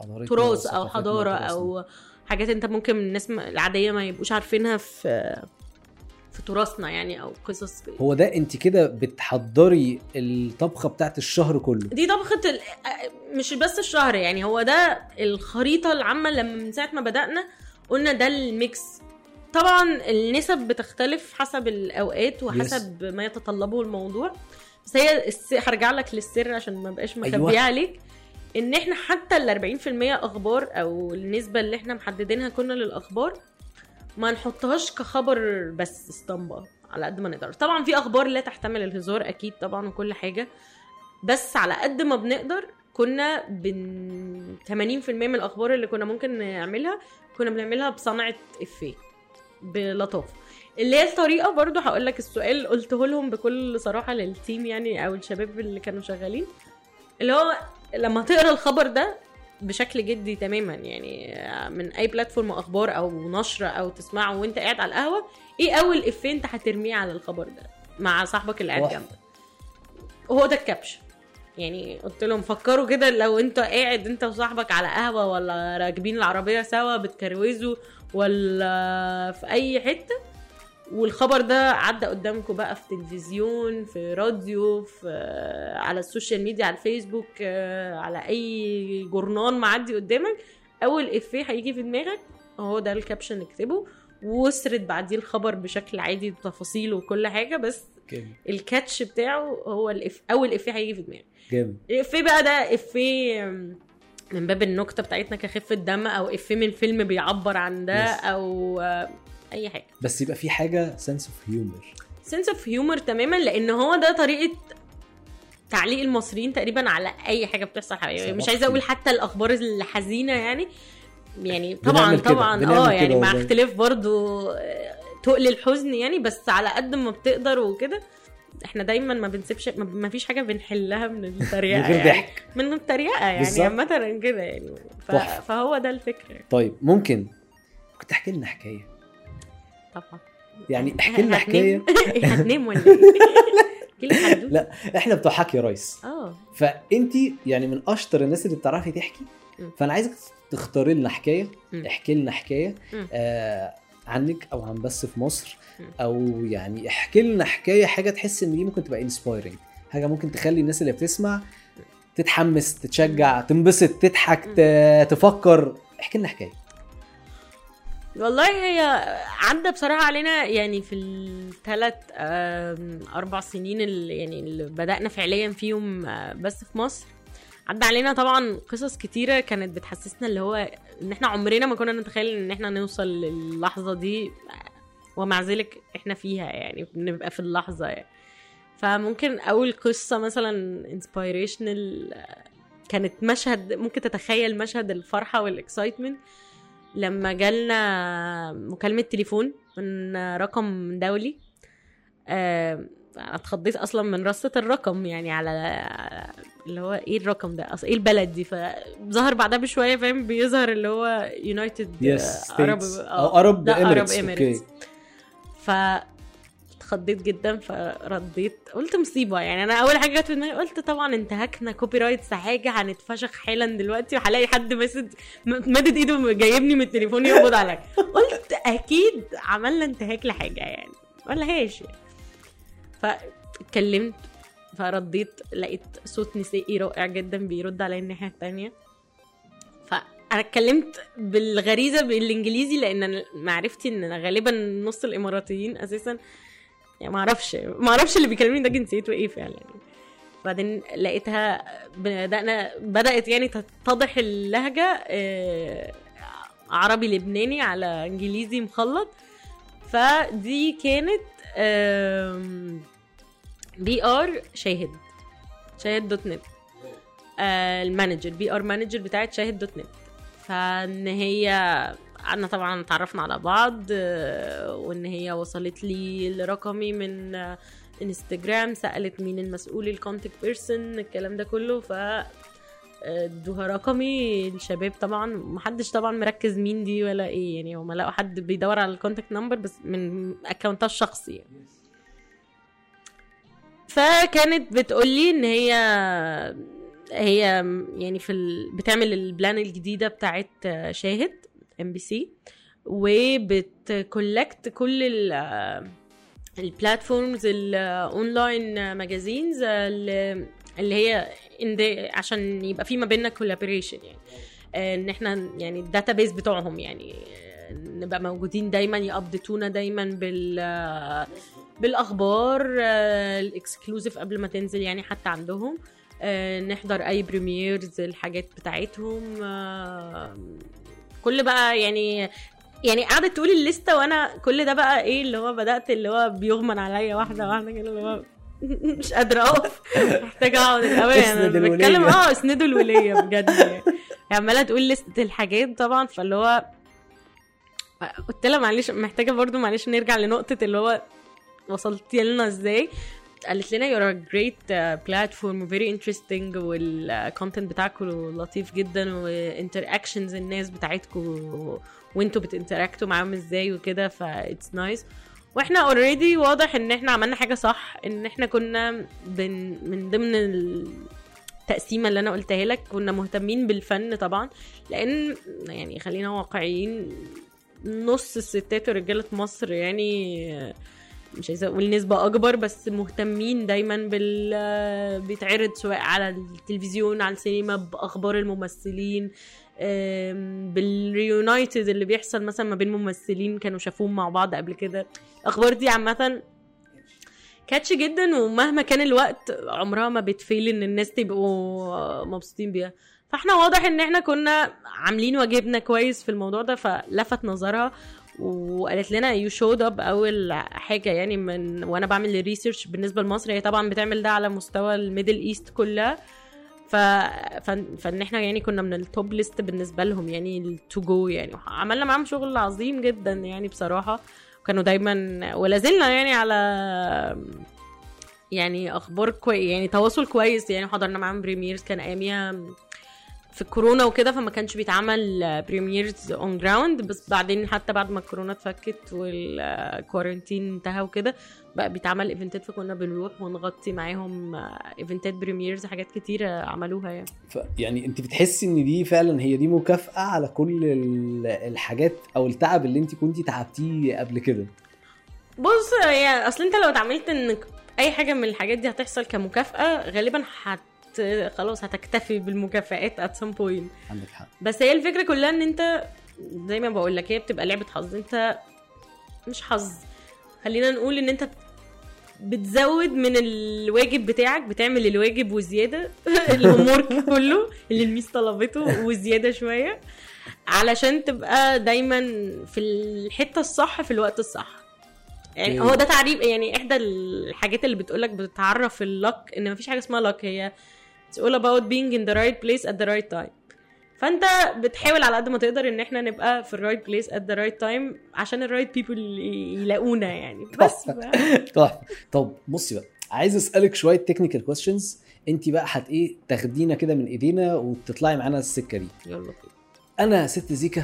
حضارتنا تراث حضارة وتراثنا. أو حاجات أنت ممكن الناس العادية ما يبقوش عارفينها في في تراثنا يعني أو قصص. هو ده أنت كده بتحضري الطبخة بتاعت الشهر كله؟ دي طبخة ال... مش بس الشهر يعني هو ده الخريطة العامة لما من ساعة ما بدأنا قلنا ده الميكس. طبعا النسب بتختلف حسب الأوقات وحسب ما يتطلبه الموضوع. بس هي الس... هرجع لك للسر عشان ما بقاش مخبيه أيوة. أيوة. عليك. إن إحنا حتى ال 40% أخبار أو النسبة اللي إحنا محددينها كنا للأخبار ما نحطهاش كخبر بس اسطمبة على قد ما نقدر. طبعا في أخبار لا تحتمل الهزار أكيد طبعا وكل حاجة بس على قد ما بنقدر كنا بن 80% من الأخبار اللي كنا ممكن نعملها كنا بنعملها بصنعة إفيه بلطافه اللي هي الطريقة برضو هقول لك السؤال قلته لهم بكل صراحة للتيم يعني أو الشباب اللي كانوا شغالين اللي هو لما تقرأ الخبر ده بشكل جدي تماما. يعني من أي بلاتفورم أخبار أو نشر أو تسمعه وأنت قاعد على القهوة إيه أول إفيه أنت هترميه على الخبر ده؟ مع صاحبك اللي قاعد. جنبك. هو ده الكابشن يعني قلت لهم فكروا كده لو أنت قاعد أنت وصاحبك على قهوة ولا راكبين العربية سوا بتكروزوا ولا في أي حتة والخبر ده عدى قدامكم بقى في تلفزيون في راديو في على السوشيال ميديا على الفيسبوك آه، على أي جورنال معدي قدامك. أول إفيه هيجي في دماغك هو ده ال caption اكتبه. واسرد بعديه الخبر بشكل عادي بتفاصيله وكل حاجة بس جامد. ال catch بتاعه هو الإف... أول إفيه هيجي في دماغك. جامد. الافيه بقى ده إفيه من باب النكتة بتاعتنا كخفة دم أو إفيه من فيلم بيعبر عن ده. أو آه، أي حاجة بس يبقى في حاجة sense of humor sense of humor تماما لأن هو ده طريقة تعليق المصريين تقريبا على أي حاجة بتحصل حواليهم مش. عايزة أقول حتى الأخبار الحزينة يعني يعني طبعا طبعا آه يعني مع. اختلاف برضو آه، تقل الحزن يعني بس على قد ما بتقدر وكده إحنا دايما ما بنسيبش ما- فيش حاجة بنحلها من التريقه من غير يعني. ضحك من التريقه يعني. عامة كده يعني ف... فهو ده الفكرة. طيب ممكن كنت تحكي لنا حكاية طبعا. يعني احكي لنا حكاية. هتنام- ولا إيه؟ لا إحنا بتوع حكي يا ريس. آه. فانت يعني من أشطر الناس اللي بتعرفي تحكي. فأنا عايزك تختاري لنا حكاية. احكي لنا حكاية. آه عنك أو عن بس في مصر. أو يعني احكي لنا حكاية حاجة تحس إن دي ممكن تبقى انسبايرنج حاجة ممكن تخلي الناس اللي بتسمع تتحمس تتشجع تنبسط تضحك تفكر. احكي لنا حكاية. والله هي عدى بصراحة علينا يعني في الثلاث أربع سنين اللي يعني اللي بدأنا فعليا فيهم آه، بس في مصر. عدى علينا طبعا قصص كتيرة كانت بتحسسنا اللي هو إن إحنا عمرنا ما كنا نتخيل إن إحنا نوصل للحظة دي ومع ذلك إحنا فيها يعني بنبقى في اللحظة يعني. فممكن أول قصة مثلا inspirational كانت مشهد ممكن تتخيل مشهد الفرحة وال excitement لما جالنا مكالمة تليفون من رقم دولي آه، أنا اتخضيت أصلا من رصة الرقم يعني على اللي هو إيه الرقم ده؟ إيه البلد دي؟ فظهر بعدها بشوية فاهم؟ بيظهر اللي هو United yes Arab أو Arab Emirates Emirates okay. ف اتخضيت جدا فرديت. قلت مصيبة. يعني أنا أول حاجة جت في دماغي قلت طبعا انتهكنا copyrights حاجة هنتفشخ حالا دلوقتي وهلاقي حد ماسد م- مادد إيده جايبني من التليفون يقبض عليا. قلت أكيد عملنا انتهاك لحاجة يعني ولا هاش يعني. فاتكلمت فرديت لقيت صوت نسائي رائع جدا بيرد عليا الناحية التانية. فأنا اتكلمت بالغريزة بالإنجليزي لأن معرفتي إن أنا غالبا نص الإماراتيين أساسا يعني ما أعرفش ما أعرفش اللي بيكلمني ده جنسيته إيه فعلا. يعني. بعدين لقيتها بدأنا بدأت يعني تتضح اللهجة آه، عربي لبناني على إنجليزي مخلط. فدي كانت PR شاهد شاهد dot net. آه، ال manager PR manager بتاعت شاهد dot net. فان هي قعدنا طبعا اتعرفنا على بعض آه، وان هي وصلت لي لرقمي من آه، انستجرام سألت مين المسؤول ال contact person الكلام ده كله. ف آه، ادوها رقمي. الشباب طبعا محدش طبعا مركز مين دي ولا إيه يعني هما لقوا حد بيدور على ال contact number بس من account ها الشخصي يعني. فكانت بتقولي إن هي هي يعني في ال... بتعمل ال plan الجديدة بتاعت شاهد. ام بي سي وبت collect كل ال ال platforms ال online magazines اللي هي عشان يبقى في ما بيننا collaboration يعني. آه، إن إحنا يعني ال database بتوعهم يعني آه، نبقى موجودين دايما ي update ونا دايما بال آه، بالأخبار ال exclusive قبل ما تنزل يعني حتى عندهم. نحضر أي premieres الحاجات بتاعتهم كل بقى يعني يعني قعدت تقول ال list ة وأنا كل ده بقى إيه اللي هو بدأت اللي هو بيغمى عليا واحدة واحدة كده اللي هو مش قادرة أقف. محتاجة أقعد الأول أنا. بتكلم آه اسندوا الولية بجد يعني. عمالة تقول list ة الحاجات طبعا فاللي هو قلت لها معلش محتاجة برضو معلش نرجع لنقطة اللي هو وصلتي لنا إزاي. قالت لنا great uh, platform very interesting وال content بتاعكم لطيف جدا و interactions الناس بتاعتكم وانتوا بت interact وا معاهم إزاي وكده ف it's nice. وإحنا already واضح ان إحنا عملنا حاجة صح ان إحنا كنا بن من ضمن التقسيمة اللي أنا قلتها لك كنا مهتمين بالفن طبعا لأن يعني خلينا واقعيين نص الستات والرجاله في مصر يعني مش عايزة أقول نسبة أكبر بس مهتمين دايما بال بيتعرض سواء على التلفزيون على السينما بأخبار الممثلين بالريونايتد اللي بيحصل مثلا ما بين ممثلين كانوا شافوهم مع بعض قبل كده. الأخبار دي عامة كاتش جدا ومهما كان الوقت عمرها ما بتفيل إن الناس تبقوا مبسوطين بيها. فإحنا واضح إن إحنا كنا عاملين واجبنا كويس في الموضوع ده فلفت نظرها. وقالت لنا you showed up أول حاجة يعني من وأنا بعمل ال research بالنسبة لمصر هي طبعا بتعمل ده على مستوى ال Middle East كلها. ف... فإن إحنا يعني كنا من ال top list بالنسبة لهم يعني to go يعني. عملنا معاهم شغل عظيم جدا يعني بصراحة. كانوا دايما ولا زلنا يعني على يعني أخبار كويس يعني تواصل كويس يعني. حضرنا معاهم premieres كان أياميها في الكورونا وكده فما كانش بيتعمل premieres on ground بس بعدين حتى بعد ما الكورونا اتفكت وال quarantine انتهى وكده بقى بيتعمل event ات فكنا بنروح ونغطي معاهم event ات premieres حاجات كتيرة عملوها يعني. ف يعني انت بتحسي ان دي فعلا هي دي مكافأة على كل ال- الحاجات أو التعب اللي انت كنتي تعبتيه قبل كده؟ بص يعني أصل انت لو اتعاملت ان أي حاجة من الحاجات دي هتحصل كمكافأة غالبا هت خلاص هتكتفي بالمكافآت at some point. عندك حق. بس هي الفكرة كلها إن أنت زي ما بقول لك هي بتبقى لعبة حظ. أنت مش حظ. خلينا نقول إن أنت بتزود من الواجب بتاعك بتعمل الواجب وزيادة. الأمور كله اللي الميس طلبته وزيادة شوية. علشان تبقى دايما في الحتة الصح في الوقت الصح. يعني okay. هو ده تعريف يعني إحدى الحاجات اللي بتقولك بتعرف ال luck إن مفيش حاجة اسمها luck هي it's all about being in the right place at the right time. فأنت بتحاول على قد ما تقدر إن إحنا نبقى في ال right place at the right time عشان ال right people يلاقونا يعني. بس. تحفة. طب بصي بقى عايز أسألك شوية technical questions أنت بقى هت إيه تاخدينا كده من إيدينا وتطلعي معانا السكة دي. يلا بينا. أنا ست زيكا.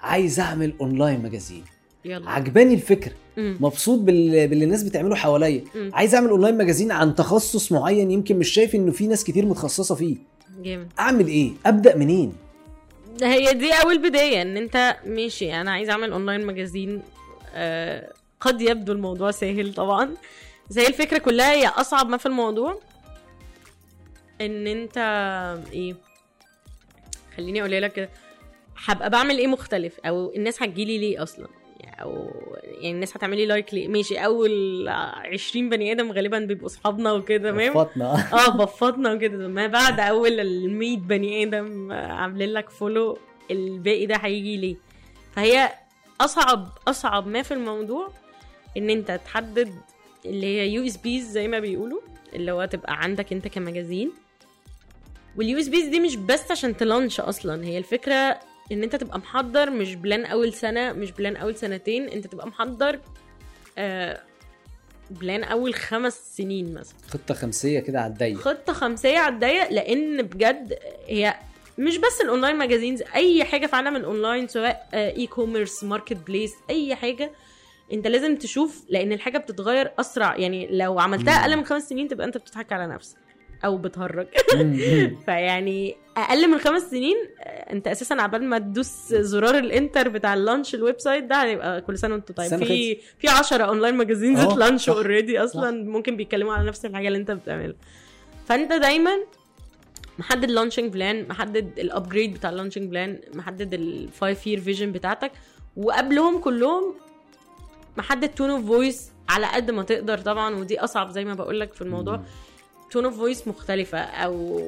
عايز أعمل online magazine يلا. عجباني الفكرة مم. مبسوط بال... باللي الناس بتعمله حواليا. عايز اعمل online magazine عن تخصص معين يمكن مش شايف انه في ناس كتير متخصصة فيه. جامد. اعمل إيه؟ ابدأ منين؟ هي دي اول بداية ان انت ماشي أنا عايز اعمل online magazine آه قد يبدو الموضوع سهل طبعا. بس هي الفكرة كلها هي أصعب ما في الموضوع إن انت إيه؟ خليني أقول لك كده. هبقى بعمل إيه مختلف؟ أو الناس هتجيلي ليه أصلا؟ أو يعني الناس هتعملي like ليه ماشي أول 20 بني آدم غالبا بيبقوا أصحابنا وكده تمام وفطنا آه بفضنا وكده. ما بعد أول ال 100 بني آدم عاملين لك follow الباقي ده هيجي ليه؟ فهي أصعب أصعب ما في الموضوع إن أنت تحدد اللي هي USPs زي ما بيقولوا اللي هو تبقى عندك أنت ك magazine. وال USPs دي مش بس عشان ت launch أصلا هي الفكرة ان انت تبقى محضر مش plan اول سنة مش plan اول سنتين انت تبقى محضر آه plan اول خمس سنين مثلا. خطة خمسية كده على الضيق. خطة خمسية على الضيق لأن بجد هي مش بس ال online magazines أي حاجة في عالم الأونلاين سواء e-commerce marketplace أي حاجة انت لازم تشوف لأن الحاجة بتتغير أسرع. يعني لو عملتها أقل من خمس سنين تبقى انت بتضحك على نفسك. أو بتهرج. فيعني أقل من خمس سنين أنت أساسا عبال ما تدوس زرار ال enter بتاع ال launch ال website ده هيبقى كل سنة وأنتم طيب. في في 10 online magazines صح، already أصلا. ممكن بيتكلموا على نفس الحاجة اللي أنت بتعملها. فأنت دايما محدد launching plan محدد ال upgrade بتاع ال launching plan محدد ال five year vision بتاعتك وقبلهم كلهم محدد tone of voice على قد ما تقدر طبعا. ودي أصعب زي ما بقول لك في الموضوع. tone of voice مختلفة أو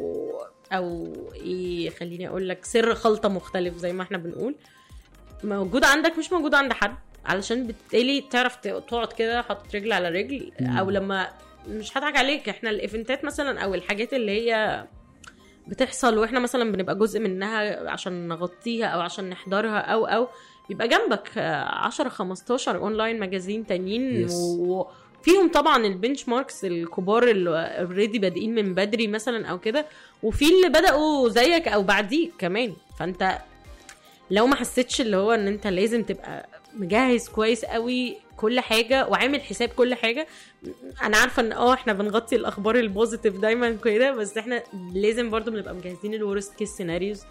أو إيه خليني أقول لك سر خلطة مختلف زي ما إحنا بنقول موجود عندك مش موجود عند حد علشان بالتالي تعرف تقعد كده حاطط رجل على رجل. أو لما مش هضحك عليك إحنا ال event ات مثلا أو الحاجات اللي هي بتحصل وإحنا مثلا بنبقى جزء منها عشان نغطيها أو عشان نحضرها أو أو بيبقى جنبك آه، 10 15 online magazine تانيين Yes. وفيهم طبعا ال benchmarks الكبار اللي already بادئين من بدري مثلا أو كده وفي اللي بدأوا زيك أو بعديك كمان فأنت لو ما حسيتش اللي هو إن أنت لازم تبقى مجهز كويس قوي كل حاجة وعامل حساب كل حاجة أنا عارفة إن آه إحنا بنغطي الأخبار ال positive دايما كده بس إحنا لازم برضو بنبقى مجهزين ال worst case scenarios.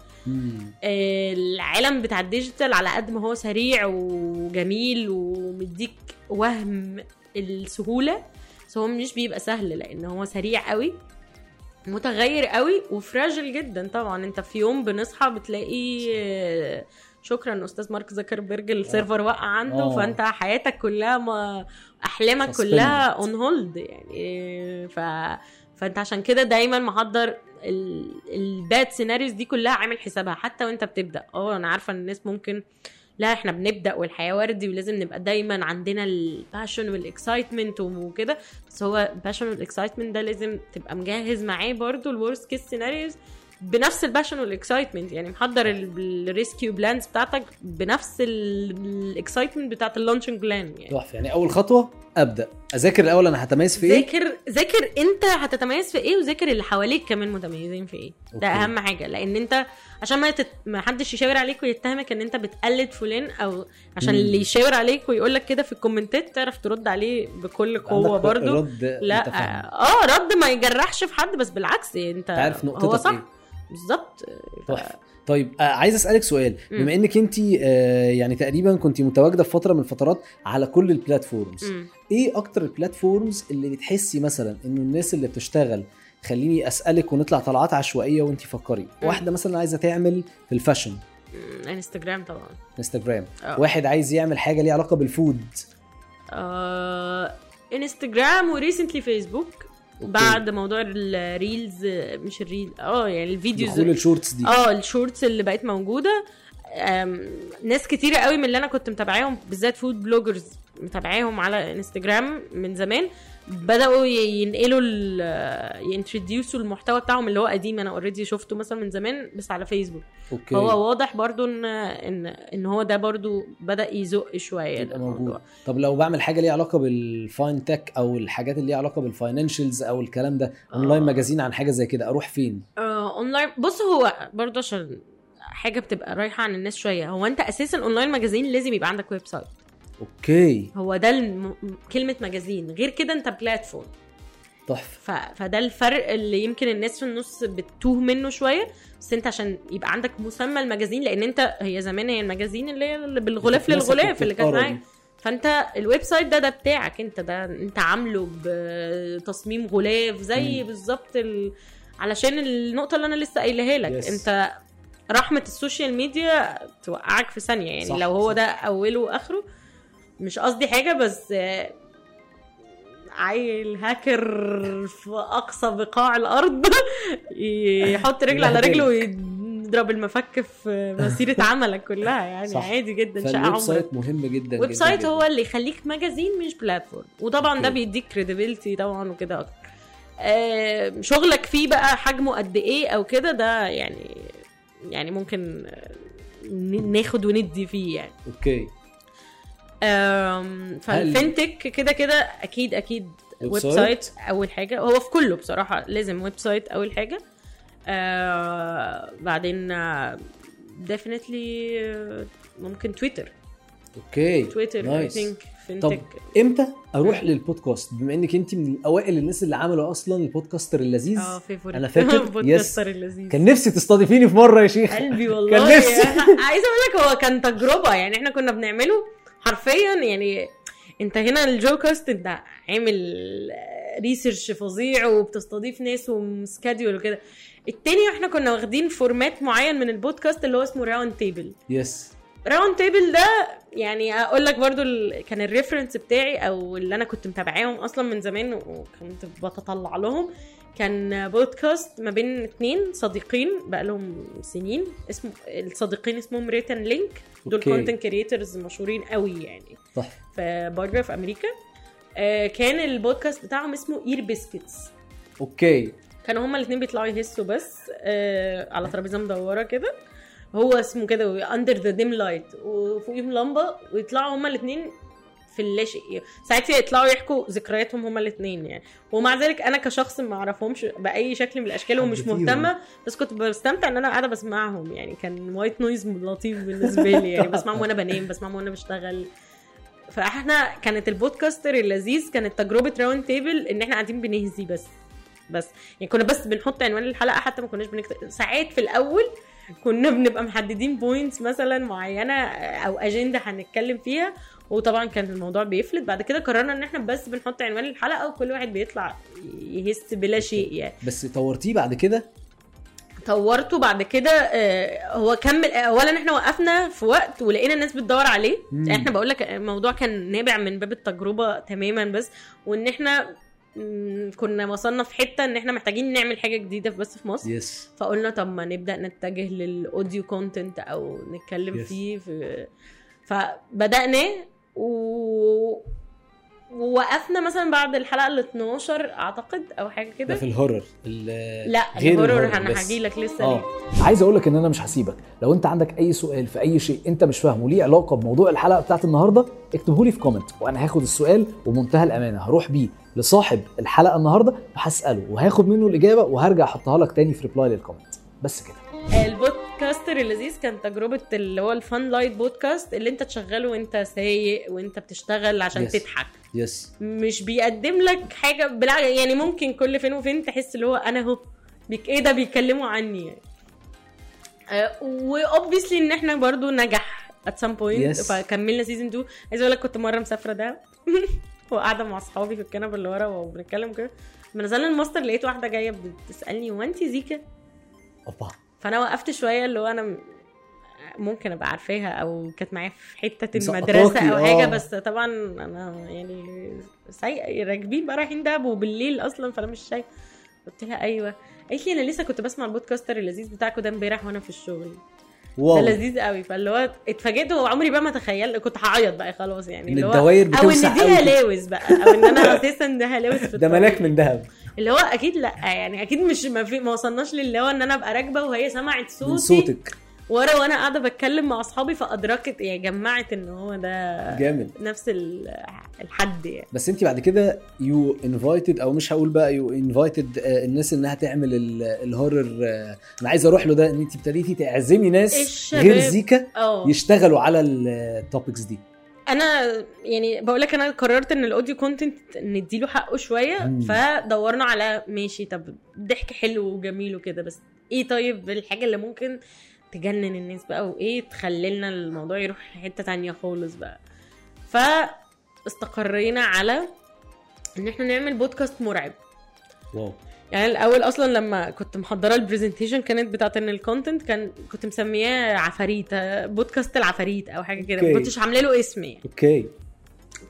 العالم بتاع ال digital على قد ما هو سريع وجميل ومديك وهم السهولة. بس هو مش بيبقى سهل لأن هو سريع قوي متغير قوي و fragile جدا طبعا. أنت في يوم بنصحى بتلاقي آه، شكرا أستاذ مارك زكربرج ال server وقع عنده آه. فأنت حياتك كلها ما أحلامك Suspended. كلها on hold يعني. ف فأنت عشان كده دايما محضر ال bad scenarios دي كلها عامل حسابها حتى وأنت بتبدأ. أه أنا عارفة إن الناس ممكن لا إحنا بنبدأ والحياة وردي ولازم نبقى دايما عندنا ال passion وال excitement وكده. بس هو ال passion وال excitement ده لازم تبقى مجهز معاه برضو ال worst case scenarios بنفس ال passion وال excitement يعني محضر ال rescue plans بتاعتك بنفس ال excitement بتاعت ال launching plan يعني. يعني أول خطوة أبدأ أذاكر الأول أنا هتميز في إيه ذاكر ذاكر أنت هتتميز في إيه وذاكر اللي حواليك كمان متميزين في إيه ده okay. أهم حاجة لأن أنت عشان ما تت... ما حدش يشاور عليك ويتهمك إن أنت بتقلد فلان أو عشان مم. اللي يشاور عليك ويقول لك كده في ال comment ات تعرف ترد عليه بكل قوة برضو رد لا. آه رد ما يجرحش في حد بس بالعكس أنت تعرف نقطتك هو صح إيه. بالظبط تحفة طيب آه عايز أسألك سؤال. بما إنك انت آه يعني تقريبا كنت متواجدة في فترة من الفترات على كل ال platforms. إيه أكتر ال platforms اللي بتحسي مثلا إنه الناس اللي بتشتغل خليني أسألك ونطلع طلعات عشوائية وانت فكري واحدة مثلا عايزة تعمل في ال fashion مم. انستجرام طبعا انستجرام آه. واحد عايز يعمل حاجة ليها علاقة بال food آه... انستجرام و recently فيسبوك okay. بعد موضوع ال reels مش ال reel آه يعني الفيديوز. دخول ال shorts دي. آه ال shorts اللي بقت موجودة. ناس كتيرة قوي من اللي أنا كنت متابعاهم بالذات food bloggers متابعاهم على انستجرام من زمان. بدأوا ينقلوا ي introduce وا المحتوى بتاعهم اللي هو قديم أنا already شفته مثلا من زمان بس على فيسبوك okay. هو واضح برضو ان ان إن هو ده برضو بدأ يزق شوية يبقى الموضوع. موجود. طب لو بعمل حاجة ليها علاقة بال fintech أو الحاجات اللي ليها علاقة بال financials أو الكلام ده اونلاين آه. magazine عن حاجة زي كده أروح فين؟ آه، اونلاين بص هو برضه عشان حاجة بتبقى رايحة عن الناس شوية هو أنت أساسا online magazine لازم يبقى عندك website okay. هو ده الم... كلمة magazine. غير كده أنت platform تحفة. ف... فده الفرق اللي يمكن الناس في النص بتتوه منه شوية. بس أنت عشان يبقى عندك مسمى ال magazine لأن أنت هي زمان هي ال magazine اللي هي بالغلاف للغلاف اللي كانت معاك. فأنت ال website ده ده بتاعك أنت. ده أنت عامله بتصميم غلاف زي. بالظبط ال... علشان النقطة اللي أنا لسه قايلها لك. Yes. أنت رحمة السوشيال ميديا توقعك في ثانية يعني. صح، لو هو صح. ده أوله وآخره مش قصدي حاجة بس عيل هاكر في أقصى بقاع الأرض يحط رجل على رجله ويضرب المفك في مسيرة عملك كلها يعني صح. عادي جدا شقة عمرك سايت مهم جدا ويب سايت. هو اللي يخليك ماجازين مش بلاتفورم وطبعا ده أوكي. بيديك كريديبيلتي طبعا وكده أكتر آه، شغلك فيه بقى حجمه قد إيه أو كده ده يعني يعني ممكن ناخد وندي فيه يعني okay أم، فال fintech كده كده أكيد أكيد website؟ أول حاجة. هو في كله بصراحة لازم website أول حاجة. آه بعدين definitely ممكن تويتر okay تويتر a nice thing طب إمتى أروح للبودكاست بما إنك أنت من اوائل الناس اللي عملوا أصلا ال podcaster اللذيذ آه favorite أنا فاكر، podcaster اللذيذ. كان نفسي تستضيفيني في مرة يا شيخ. قلبي والله. كان نفسي. عايزة أقول لك هو كان تجربة يعني إحنا كنا بنعمله حرفيا يعني انت هنا الجوكاست انت عامل research فظيع وبتستضيف ناس وم schedule وكده. التاني إحنا كنا واخدين format معين من البودكاست اللي هو اسمه round table yes Round Table ده يعني أقول لك برضو ال... كان ال reference بتاعي أو اللي أنا كنت متابعاهم أصلا من زمان وكنت بتطلع لهم. كان بودكاست ما بين اتنين صديقين بقى لهم سنين. اسمه الصديقين اسمهم Rhett and Link دول. content creators مشهورين قوي يعني. صح في بره في أمريكا آه، كان البودكاست بتاعهم اسمه Ear Biscuits okay. كانوا هما الاثنين بيطلعوا يهيسوا بس آه على ترابيزة مدورة كده. هو اسمه كده under the dim light وفوقيهم لمبة ويطلعوا هما الاثنين في اللاشيء ساعتها يطلعوا يحكوا ذكرياتهم هما الاثنين يعني. ومع ذلك أنا كشخص ما أعرفهمش بأي شكل من الأشكال ومش. مهتمة بس كنت بستمتع إن أنا قاعدة بسمعهم يعني. كان white noise لطيف بالنسبة لي يعني. بسمعهم وأنا بنام بسمعهم وأنا بشتغل. فإحنا كانت البودكاستر اللذيذ كانت تجربة Round Table إن إحنا قاعدين بنهزي بس. بس يعني كنا بس بنحط عنوان الحلقة حتى ما كناش بنكتب ساعات في الأول كنا بنبقى محددين points مثلا معينة أو اجنده هنتكلم فيها وطبعا كان الموضوع بيفلت. بعد كده قررنا إن إحنا بس بنحط عنوان الحلقة وكل واحد بيطلع يهيس بلا شيء يعني. بس طورتيه بعد كده؟ طورته بعد كده آه، هو كمل اولا إحنا وقفنا في وقت ولقينا الناس بتدور عليه. مم. إحنا بقول لك الموضوع كان نابع من باب التجربة تماما بس وإن إحنا كنا وصلنا في حتة إن إحنا محتاجين نعمل حاجة جديدة بس في مصر. yes فقلنا طب ما نبدأ نتجه لل audio content أو نتكلم Yes. فيه في فبدأنا و ووقفنا مثلا بعد الحلقة ال 12 أعتقد أو حاجة ده كده في ال horror. ال- لا ال horror أنا بس. هاجي لك لسه آه. ليه. عايز أقول لك إن أنا مش هسيبك. لو أنت عندك أي سؤال في أي شيء أنت مش فاهمه ليه علاقة بموضوع الحلقة بتاعت النهارده اكتبه لي في comment وأنا هاخد السؤال وبمنتهى الأمانة هروح بيه لصاحب الحلقة النهارده وهساله وهاخد منه الإجابة وهرجع أحطها لك تاني في reply لل comment بس كده. البودكاستر اللذيذ كان تجربة اللي هو ال fun light podcast اللي انت تشغله وانت سايق وانت بتشتغل عشان Yes. تضحك. yes مش بيقدم لك حاجة بالعكس يعني ممكن كل فين وفين تحس اللي هو أنا اهو بيك إيه ده بيتكلموا عني يعني. و obviously إن إحنا برضو نجح at some point Yes. فكملنا season 2 عايزه أقول لك كنت مرة مسافرة دهب وقاعدة مع أصحابي في الكنبة اللي ورا وبنتكلم كده لما نزلنا الماستر لقيت واحدة جاية بتسألني هو انت زيكا؟ أوبا. فانا وقفت شوية اللي هو أنا ممكن ابقى عارفاها أو كانت معايا في حتة المدرسة أو حاجة آه. بس طبعا أنا يعني سايقة راكبين بقى رايحين دهب وبالليل أصلا فأنا مش شايفة. قلت لها أيوه. قالت لي أنا لسه كنت بسمع البودكاستر اللذيذ بتاعكم ده امبارح وأنا في الشغل. ده واو. لذيذ قوي. فاللي هو اتفاجئت وعمري بقى ما اتخيل كنت هعيط بقى خلاص يعني. اللي هو الدواير أو إن دي هلاوس بقى أو إن أنا أساسا ده هلاوس ده. ملاك من ذهب اللي هو أكيد لأ يعني أكيد مش ما, في ما وصلناش للي هو إن أنا أبقى راكبة وهي سمعت صوتي صوتك. ورا وأنا قاعدة بتكلم مع أصحابي فأدركت يعني جمعت إن هو ده جامد. نفس ال- الحد يعني. بس انت بعد كده you invited أو مش هقول بقى you invited الناس إنها تعمل ال- ال horror آه، أنا عايز أروح له ده إن انت ابتديتي تعزمي ناس. غير زيكا آه. يشتغلوا على ال topics دي. أنا يعني بقول لك أنا قررت ان ال audio content نديله حقه شوية. فدورنا على ماشي. طب ضحك حلو وجميل وكده بس إيه طيب الحاجة اللي ممكن تجنن الناس بقى؟ وايه تخلي لنا الموضوع يروح حتة تانية خالص بقى؟ فاستقرينا على ان إحنا نعمل بودكاست مرعب. wow. يعني الأول أصلا لما كنت محضرة ال presentation كانت بتاعت إن ال content كان كنت مسمياه عفاريت بودكاست العفاريت أو حاجة كده. ما كنتش عاملة له اسم يعني. okay.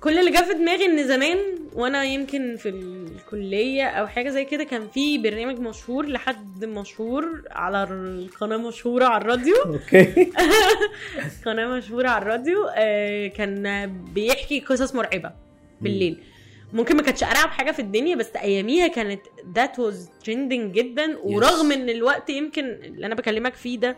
كل اللي جه في دماغي إن زمان وأنا يمكن في الكلية أو حاجة زي كده كان في برنامج مشهور لحد مشهور على القناه مشهورة على الراديو. okay. قناة مشهورة على الراديو آه، كان بيحكي قصص مرعبة بالليل. ممكن ما كانتش أرعب حاجة في الدنيا بس أياميها كانت that was trending جدا. ورغم إن الوقت يمكن اللي أنا بكلمك فيه ده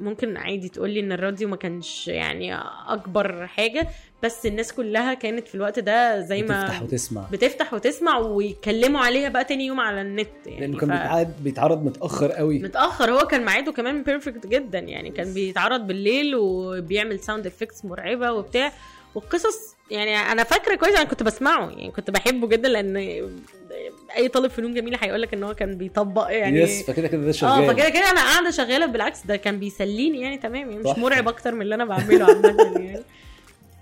ممكن عادي تقولي إن الراديو ما كانش يعني أكبر حاجة بس الناس كلها كانت في الوقت ده زي ما تفتح وتسمع. بتفتح وتسمع ويتكلموا عليها بقى تاني يوم على النت يعني. لأنه كان ف- بيتعرض بيتعرض متأخر قوي. متأخر. هو كان ميعاده كمان perfect جدا يعني. كان بيتعرض بالليل وبيعمل sound effects مرعبة وبتاع. والقصص يعني أنا فاكرة كويس أنا كنت بسمعه يعني كنت بحبه جدا لأن أي طالب فنون جميله هيقول لك إن هو كان بيطبق يعني yes فكده كده ده آه شغال فكده كده أنا قاعدة شغالة بالعكس ده كان بيسليني يعني تمام يعني مش. مرعب أكتر من اللي أنا بعمله عامة يعني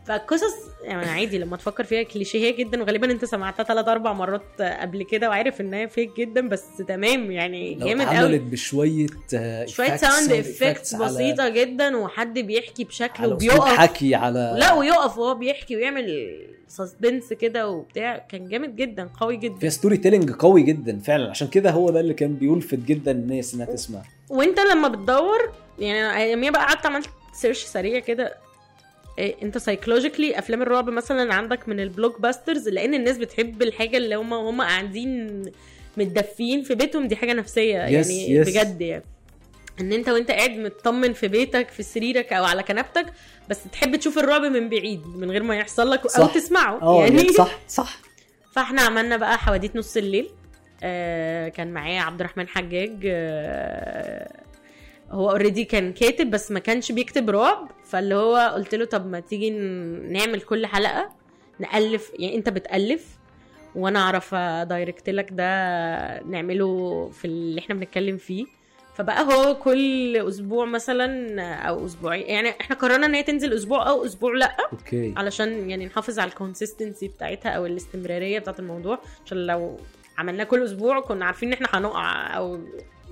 فالقصص يعني عادي لما تفكر فيها كليشيهيه جدا وغالبا أنت سمعتها ثلاث أربع مرات قبل كده وعارف ان هي fake جدا بس تمام يعني جامد قوي. اتعملت بشوية آه، شوية sound effects بسيطة جدا وحد بيحكي بشكل وبيقف حكي على لا ويقف وهو بيحكي ويعمل suspense كده وبتاع كان جامد جدا قوي جدا. فيها storytelling قوي جدا فعلا عشان كده هو ده اللي كان بيلفت جدا الناس إنها تسمع. وأنت لما بتدور يعني أياميها بقى قعدت عملت search سريع كده انت psychologically أفلام الرعب مثلا عندك من ال blockbusters لأن الناس بتحب الحاجة اللي هم هم قاعدين متدفيين في بيتهم دي حاجة نفسية Yes, يعني yes. بجد يعني إن أنت وأنت قاعد مطمن في بيتك في سريرك أو على كنبتك بس تحب تشوف الرعب من بعيد من غير ما يحصل لك أو صح. تسمعه آه يعني يعني صح صح فإحنا عملنا بقى حواديت نص الليل آه كان معايا عبد الرحمن حجاج آه هو اوريدي كان كاتب بس ما كانش بيكتب رعب فاللي هو قلت له طب ما تيجي نعمل كل حلقة نألف يعني انت بتألف وأنا اعرف direct لك ده نعمله في اللي إحنا بنتكلم فيه. فبقى هو كل أسبوع مثلا أو أسبوعين يعني إحنا قررنا إن هي تنزل أسبوع أو أسبوع لأ okay. علشان يعني نحافظ على ال consistency بتاعتها أو الاستمرارية بتاعت الموضوع عشان لو عملناه كل أسبوع كنا عارفين إن إحنا هنقع أو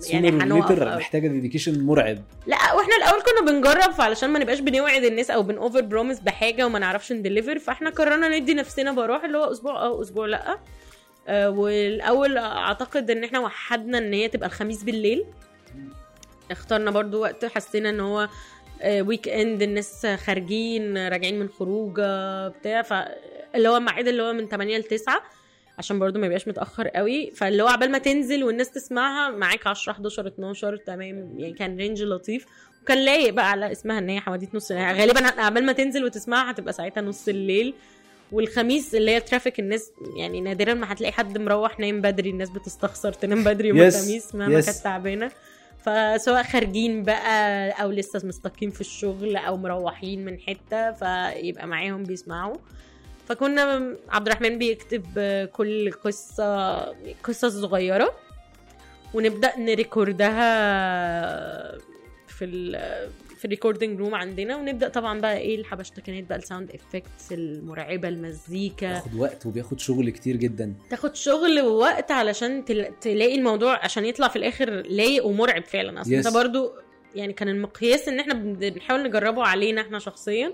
يعني هنقف. محتاجة dedication مرعب. لا وإحنا الأول كنا بنجرب فعلشان ما نبقاش بنوعد الناس أو بن over promise بحاجة وما نعرفش ن deliver فاحنا قررنا ندي نفسنا براح اللي هو أسبوع أو أسبوع لأ. آه والأول أعتقد إن إحنا حددنا إن هي تبقى الخميس بالليل. اخترنا برضو وقت حسينا إن هو weekend الناس خارجين راجعين من خروجة بتاع فاللي هو الميعاد اللي هو من 8 ل 9 عشان برضو ما يبقاش متأخر قوي. فاللي هو عبال ما تنزل والناس تسمعها معاك 10 11 12 تمام. يعني كان range لطيف. وكان لايق بقى على اسمها إن هي حواديت نص يعني غالبا عبال ما تنزل وتسمعها هتبقى ساعتها نص الليل. والخميس اللي هي ترافيك الناس يعني نادرا ما هتلاقي حد مروح نايم بدري. الناس بتستخسر تنام بدري يوم الخميس مهما. كانت تعبانة. فسواء خارجين بقى أو لسه مستقيم في الشغل أو مروحين من حتة فيبقى معاهم بيسمعوا. فكنا عبد الرحمن بيكتب كل قصة قصص صغيرة ونبدأ نريكوردها في ال في ال recording room عندنا. ونبدأ طبعا بقى إيه الحبشتكنات بقى ال sound effects المرعبة المزيكا. بياخد وقت وبياخد شغل كتير جدا. تاخد شغل ووقت علشان تل... تلاقي الموضوع عشان يطلع في الآخر لايق ومرعب فعلا. أصل Yes. انت برضو يعني كان المقياس إن إحنا بن- بنحاول نجربه علينا إحنا شخصيا.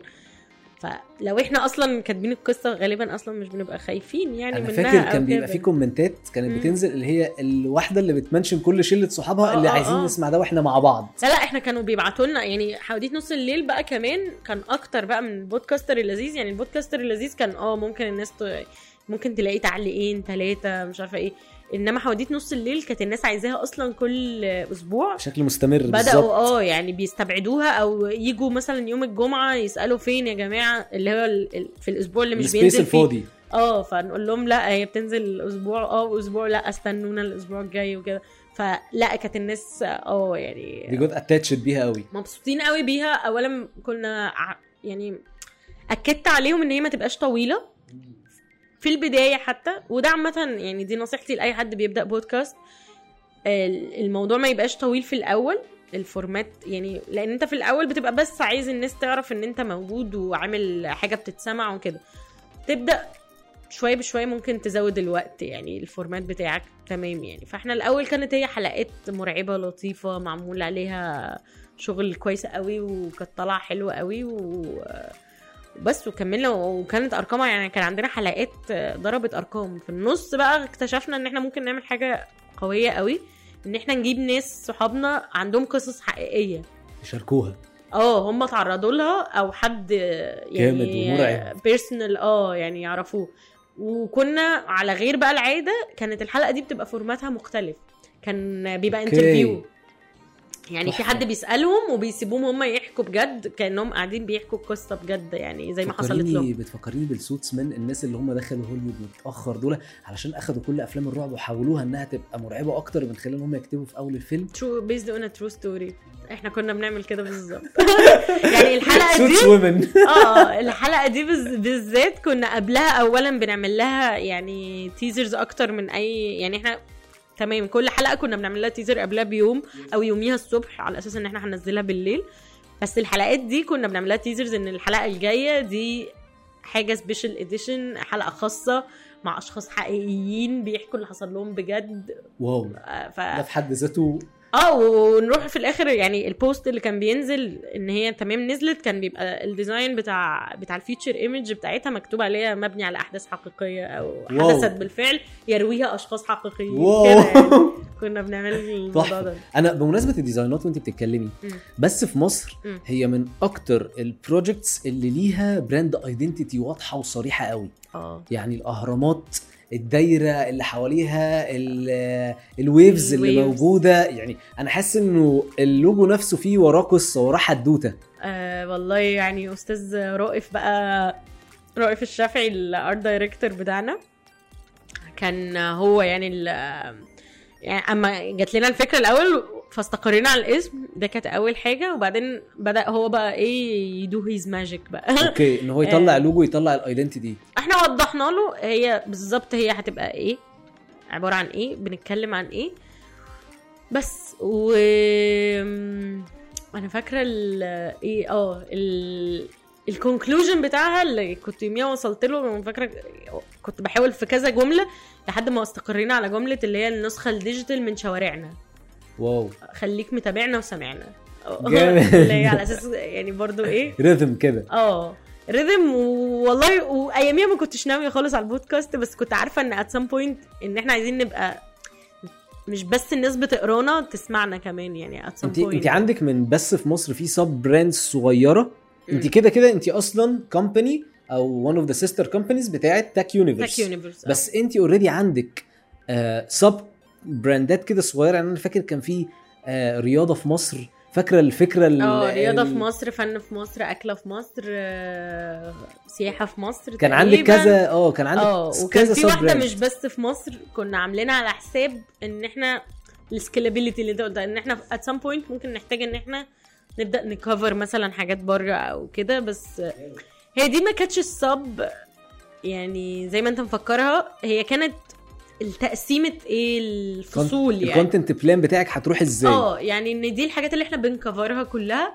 فلو إحنا أصلا كاتبين القصة غالبا أصلا مش بنبقى خايفين يعني أنا منها فاكر كان بيبقى. في comment ات كانت مم. بتنزل اللي هي الواحدة اللي بت mention كل شلة صحابها آه، اللي آه، عايزين آه. نسمع ده وإحنا مع بعض لا لا إحنا كانوا بيبعتوا لنا يعني حواديت نص الليل بقى كمان كان أكتر بقى من البودكاستر اللذيذ يعني البودكاستر اللذيذ كان آه ممكن الناس ت... ممكن تلاقي تعليقين ثلاثة مش عارفة إيه انما حواديت نص الليل كانت الناس عايزاها أصلا كل أسبوع. بشكل مستمر بدأوا بالظبط. آه يعني بيستبعدوها أو يجوا مثلا يوم الجمعة يسألوا فين يا جماعة اللي هو في الأسبوع اللي مش بينزل فيه. الفاضي. آه فنقول لهم لا هي بتنزل أسبوع آه وأسبوع لا استنونا الأسبوع الجاي وكده. فلا كانت الناس آه يعني بيجود attached بيها قوي. مبسوطين قوي بيها. اولا كنا يعني أكدت عليهم إن هي ما تبقاش طويلة. في البداية حتى وده عامة يعني دي نصيحتي لأي حد بيبدأ بودكاست ال- الموضوع ما يبقاش طويل في الأول ال format يعني لأن أنت في الأول بتبقى بس عايز الناس تعرف إن أنت موجود وعامل حاجة بتتسمع وكده. تبدأ شوية بشوية ممكن تزود الوقت يعني الفورمات بتاعك تمام يعني. فإحنا الأول كانت هي حلقات مرعبة لطيفة معمول عليها شغل كويس قوي وكانت طالعة حلوة قوي و بس وكملنا وكانت أرقامها يعني كان عندنا حلقات ضربت أرقام. في النص بقى اكتشفنا إن إحنا ممكن نعمل حاجة قوية قوي إن إحنا نجيب ناس صحابنا عندهم قصص حقيقية. يشاركوها. آه هم تعرضوا لها أو حد جامد يعني. personal آه يعني يعرفوه. وكنا على غير بقى العادة كانت الحلقة دي بتبقى format ها مختلف. كان بيبقى. interview يعني في. حد بيسألهم وبيسيبوهم هم يحكوا بجد كأنهم قاعدين بيحكوا القصة بجد يعني زي ما حصلت لهم. بتفكريني بالسوتس مان الناس اللي هم دخلوا هوليوود متأخر دول علشان أخدوا كل أفلام الرعب وحولوها إنها تبقى مرعبة أكتر من خلال إن هم يكتبوا في أول الفيلم. true based on true story إحنا كنا بنعمل كده بالظبط. يعني الحلقة دي آه الحلقة دي بالذات كنا قبلها اولا بنعمل لها يعني teasers أكتر من أي يعني إحنا تمام كل حلقة كنا بنعمل لها teaser قبلها بيوم أو يوميها الصبح على أساس إن إحنا هننزلها بالليل. بس الحلقات دي كنا بنعمل لها teasers إن الحلقة الجاية دي حاجة special edition حلقة خاصة مع أشخاص حقيقيين بيحكوا اللي حصل لهم بجد. wow. آه، ف ده في حد ذاته آه ونروح في الآخر يعني ال post اللي كان بينزل إن هي تمام نزلت كان بيبقى ال design بتاع بتاع ال feature image بتاعتها مكتوب عليها مبني على أحداث حقيقية أو wow. حدثت بالفعل يرويها أشخاص حقيقيين wow. يعني كنا بنعمل الموضوع. ده أنا بمناسبة ال design ات وأنت بتتكلمي. بس في مصر. هي من أكتر ال projects اللي ليها brand identity واضحة وصريحة قوي آه يعني الأهرامات الدايرة اللي حواليها ال- ال waves اللي. موجودة. يعني أنا حاسس إنه اللوجو نفسه فيه وراه قصة وراه حدوتة. آه والله يعني أستاذ رائف بقى رائف الشافعي ال art director بتاعنا. كان هو يعني ال يعني أما جات لنا الفكرة الأول فاستقرينا على الاسم. ده كانت أول حاجة. وبعدين بدأ هو بقى إيه ي do his magic بقى. okay إن هو يطلع آه. لوجو يطلع ال identity إحنا وضحنا له. هي بالظبط هي هتبقى إيه عبارة عن إيه بنتكلم عن إيه. بس و أنا فاكرة ال إيه آه ال conclusion بتاعها اللي كنت يوميها وصلت له. أنا فاكرة كنت بحاول في كذا جملة لحد ما استقرينا على جملة اللي هي النسخة ال digital من شوارعنا. wow. خليك متابعنا وسامعنا. على أساس يعني برضو إيه؟ rhythm كده. آه. rhythm والله وأياميها ما كنتش ناوية خالص على البودكاست بس كنت عارفة إن at some point إن إحنا عايزين نبقى مش بس الناس بتقرانا تسمعنا كمان يعني at some point انت عندك من بس في مصر في sub brands صغيرة؟ انت. كده كده انت أصلا company أو one of the sister companies بتاعت تاك universe universe بس انت already عندك sub brand ات كده صغيرة يعني أنا فاكر كان في آه، رياضة في مصر فاكرة الفكرة ال- آه رياضة في مصر فن في مصر أكلة في مصر آه، سياحة في مصر كان عندك. كذا آه كان عندك آه وكان في واحدة. مش بس في مصر كنا عاملينها على حساب إن إحنا ال scalability اللي انت قلتها إن إحنا at some point ممكن نحتاج إن إحنا نبدأ ن cover مثلا حاجات بره أو كده بس هي دي ما كانتش ال sub يعني زي ما أنت مفكرها هي كانت التقسيمة إيه؟ الفصول يعني. ال content plan بتاعك هتروح إزاي؟ آه يعني إن دي الحاجات اللي إحنا بن cover ها كلها.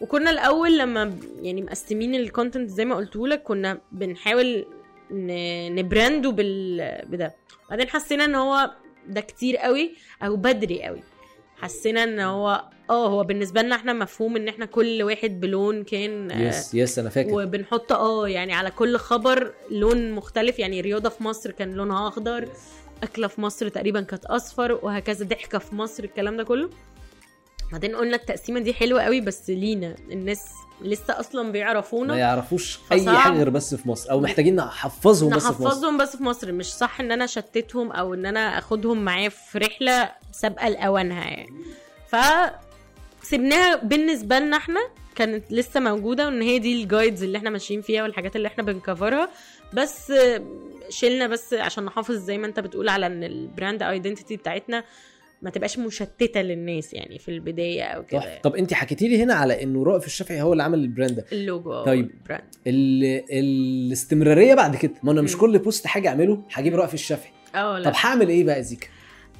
وكنا الأول لما يعني مقسمين ال content زي ما قلت لك كنا بنحاول ن brand و بال بده. بعدين حسينا إن هو ده كتير قوي أو بدري قوي. حسينا إن هو آه هو بالنسبة لنا إحنا مفهوم ان إحنا كل واحد بلون كان آه، yes yes أنا فاكر. وبنحط آه يعني على كل خبر لون مختلف. يعني رياضة في مصر كان لونها أخضر أكلة في مصر تقريبا كانت أصفر وهكذا ضحكة في مصر الكلام ده كله. بعدين قلنا التقسيمة دي حلوة قوي بس لينا الناس لسه أصلا ما بيعرفونا يعرفوش أي. حاجة غير بس في مصر أو محتاجين نحفظهم بس في مصر. نحفظهم بس في مصر. مش صح إن أنا اشتتهم أو إن أنا أخدهم معايا في رحلة سابقة لأوانها يعني. ف سيبناها بالنسبة لنا إحنا كانت لسه موجودة وإن هي دي الجايدز اللي إحنا ماشيين فيها والحاجات اللي إحنا بنكفرها بس شلنا بس عشان نحافظ زي ما انت بتقول على إن ال brand identity بتاعتنا ما تبقاش مشتتة للناس يعني في البداية أو كده. طب انت حكيتي لي هنا على إنه رائف الشافعي هو اللي عمل ال brand ده. اللوجو طيب. ال brand ال... الاستمرارية بعد كده ما أنا مش مم. كل post حاجة أعمله هجيب رائف الشافعي. آه طب هعمل إيه بقى زيكا؟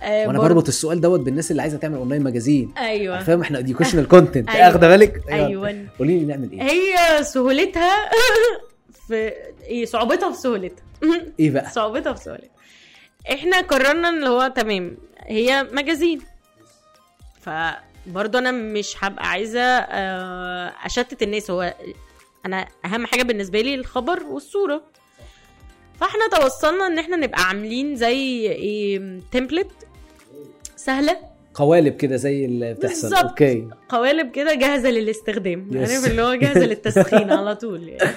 آه وأنا بربط السؤال دوت بالناس اللي عايزة تعمل online magazine أيوه. فاهم إحنا educational content أيوة. أخدة بالك؟ أيوه. قولي لي نعمل إيه؟ هي سهولتها في إيه صعوبتها في سهولتها. إيه بقى؟ صعوبتها في سهولتها. إحنا قررنا إن هو تمام. هي مجازين فبرضه أنا مش هبقى عايزة آه، أشتت الناس. هو أنا أهم حاجة بالنسبة لي الخبر والصورة. فإحنا توصلنا إن إحنا نبقى عاملين زي إيه تمبلت سهلة؟ قوالب كده زي اللي بتحصل. بالظبط. أوكي. قوالب كده جاهزة للاستخدام. عارف اللي هو جاهزة للتسخين على طول يعني.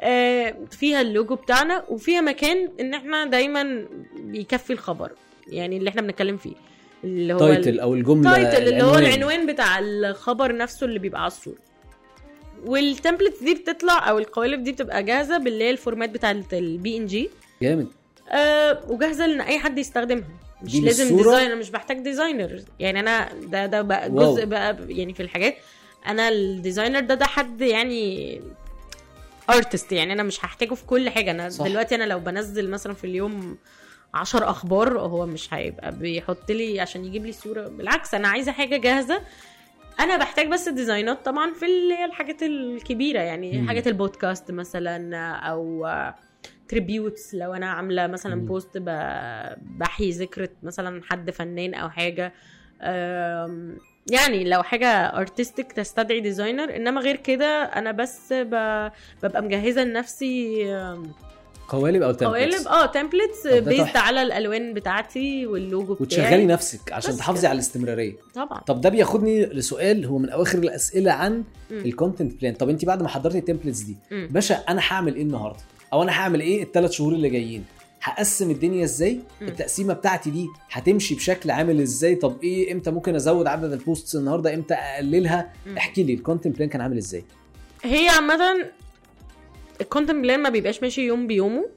آه، فيها اللوجو بتاعنا وفيها مكان إن إحنا دايما بيكفي الخبر. يعني اللي إحنا بنتكلم فيه. اللي هو title أو الجملة ال title اللي هو العنوان. بتاع الخبر نفسه اللي بيبقى على الصورة. وال templates دي بتطلع أو القوالب دي بتبقى جاهزة باللي هي ال format بتاع ال PNG جامد. آه وجاهزة ان أي حد يستخدمها. مش دي لازم؟ designer مش بحتاج designer يعني أنا ده ده بقى واو. جزء بقى يعني في الحاجات أنا ال designer ده ده حد يعني artist يعني أنا مش هحتاجه في كل حاجة أنا صح. دلوقتي أنا لو بنزل مثلا في اليوم عشر أخبار هو مش هيبقى بيحط لي عشان يجيب لي صورة بالعكس أنا عايزة حاجة جاهزة أنا بحتاج بس ال designات طبعا في الحاجات الكبيرة يعني مم. حاجات البودكاست مثلا أو tributes لو أنا عاملة مثلا مم. post بحيي ذكرى مثلا حد فنان أو حاجة يعني لو حاجة artistic تستدعي designer إنما غير كده أنا بس ببقى مجهزة لنفسي قوالب أو templates قوالب آه templates based تحفة. على الألوان بتاعتي واللوجو بتاعي وتشغلي نفسك عشان تحافظي. على الاستمرارية طبعا طب ده بياخدني لسؤال هو من أواخر الأسئلة عن. ال content plan طب انت بعد ما حضرتي ال templates دي مم. باشا أنا هعمل إيه النهارده أو أنا هعمل إيه الثلاث شهور اللي جايين؟ هقسم الدنيا إزاي. التقسيمة بتاعتي دي هتمشي بشكل عامل إزاي؟ طب إيه إمتى ممكن أزود عدد ال posts النهارده؟ إمتى أقللها. احكي لي ال content plan كان عامل إزاي؟ هي عامة ال content plan ما بيبقاش ماشي يوم بيومه.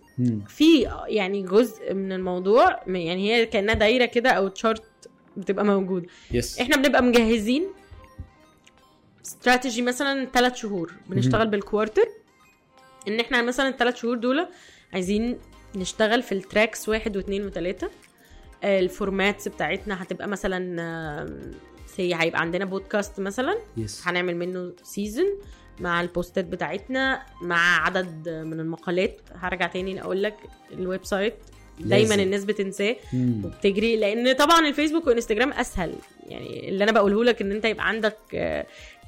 في يعني جزء من الموضوع يعني هي كأنها دايرة كده أو chart بتبقى موجوده yes إحنا بنبقى مجهزين استراتيجي مثلا ثلاث شهور. بنشتغل بال quarter ان إحنا مثلا الثلاث شهور دول عايزين نشتغل في ال tracks واحد واثنين وثلاثة ال formats بتاعتنا هتبقى مثلا say هيبقى عندنا بودكاست مثلا yes هنعمل منه season مع ال postات بتاعتنا مع عدد من المقالات هرجع تاني أقول لك ال website دايما لازم. الناس بتنساه. وبتجري لأن طبعا الفيسبوك والإنستجرام أسهل يعني اللي أنا بقوله لك إن أنت يبقى عندك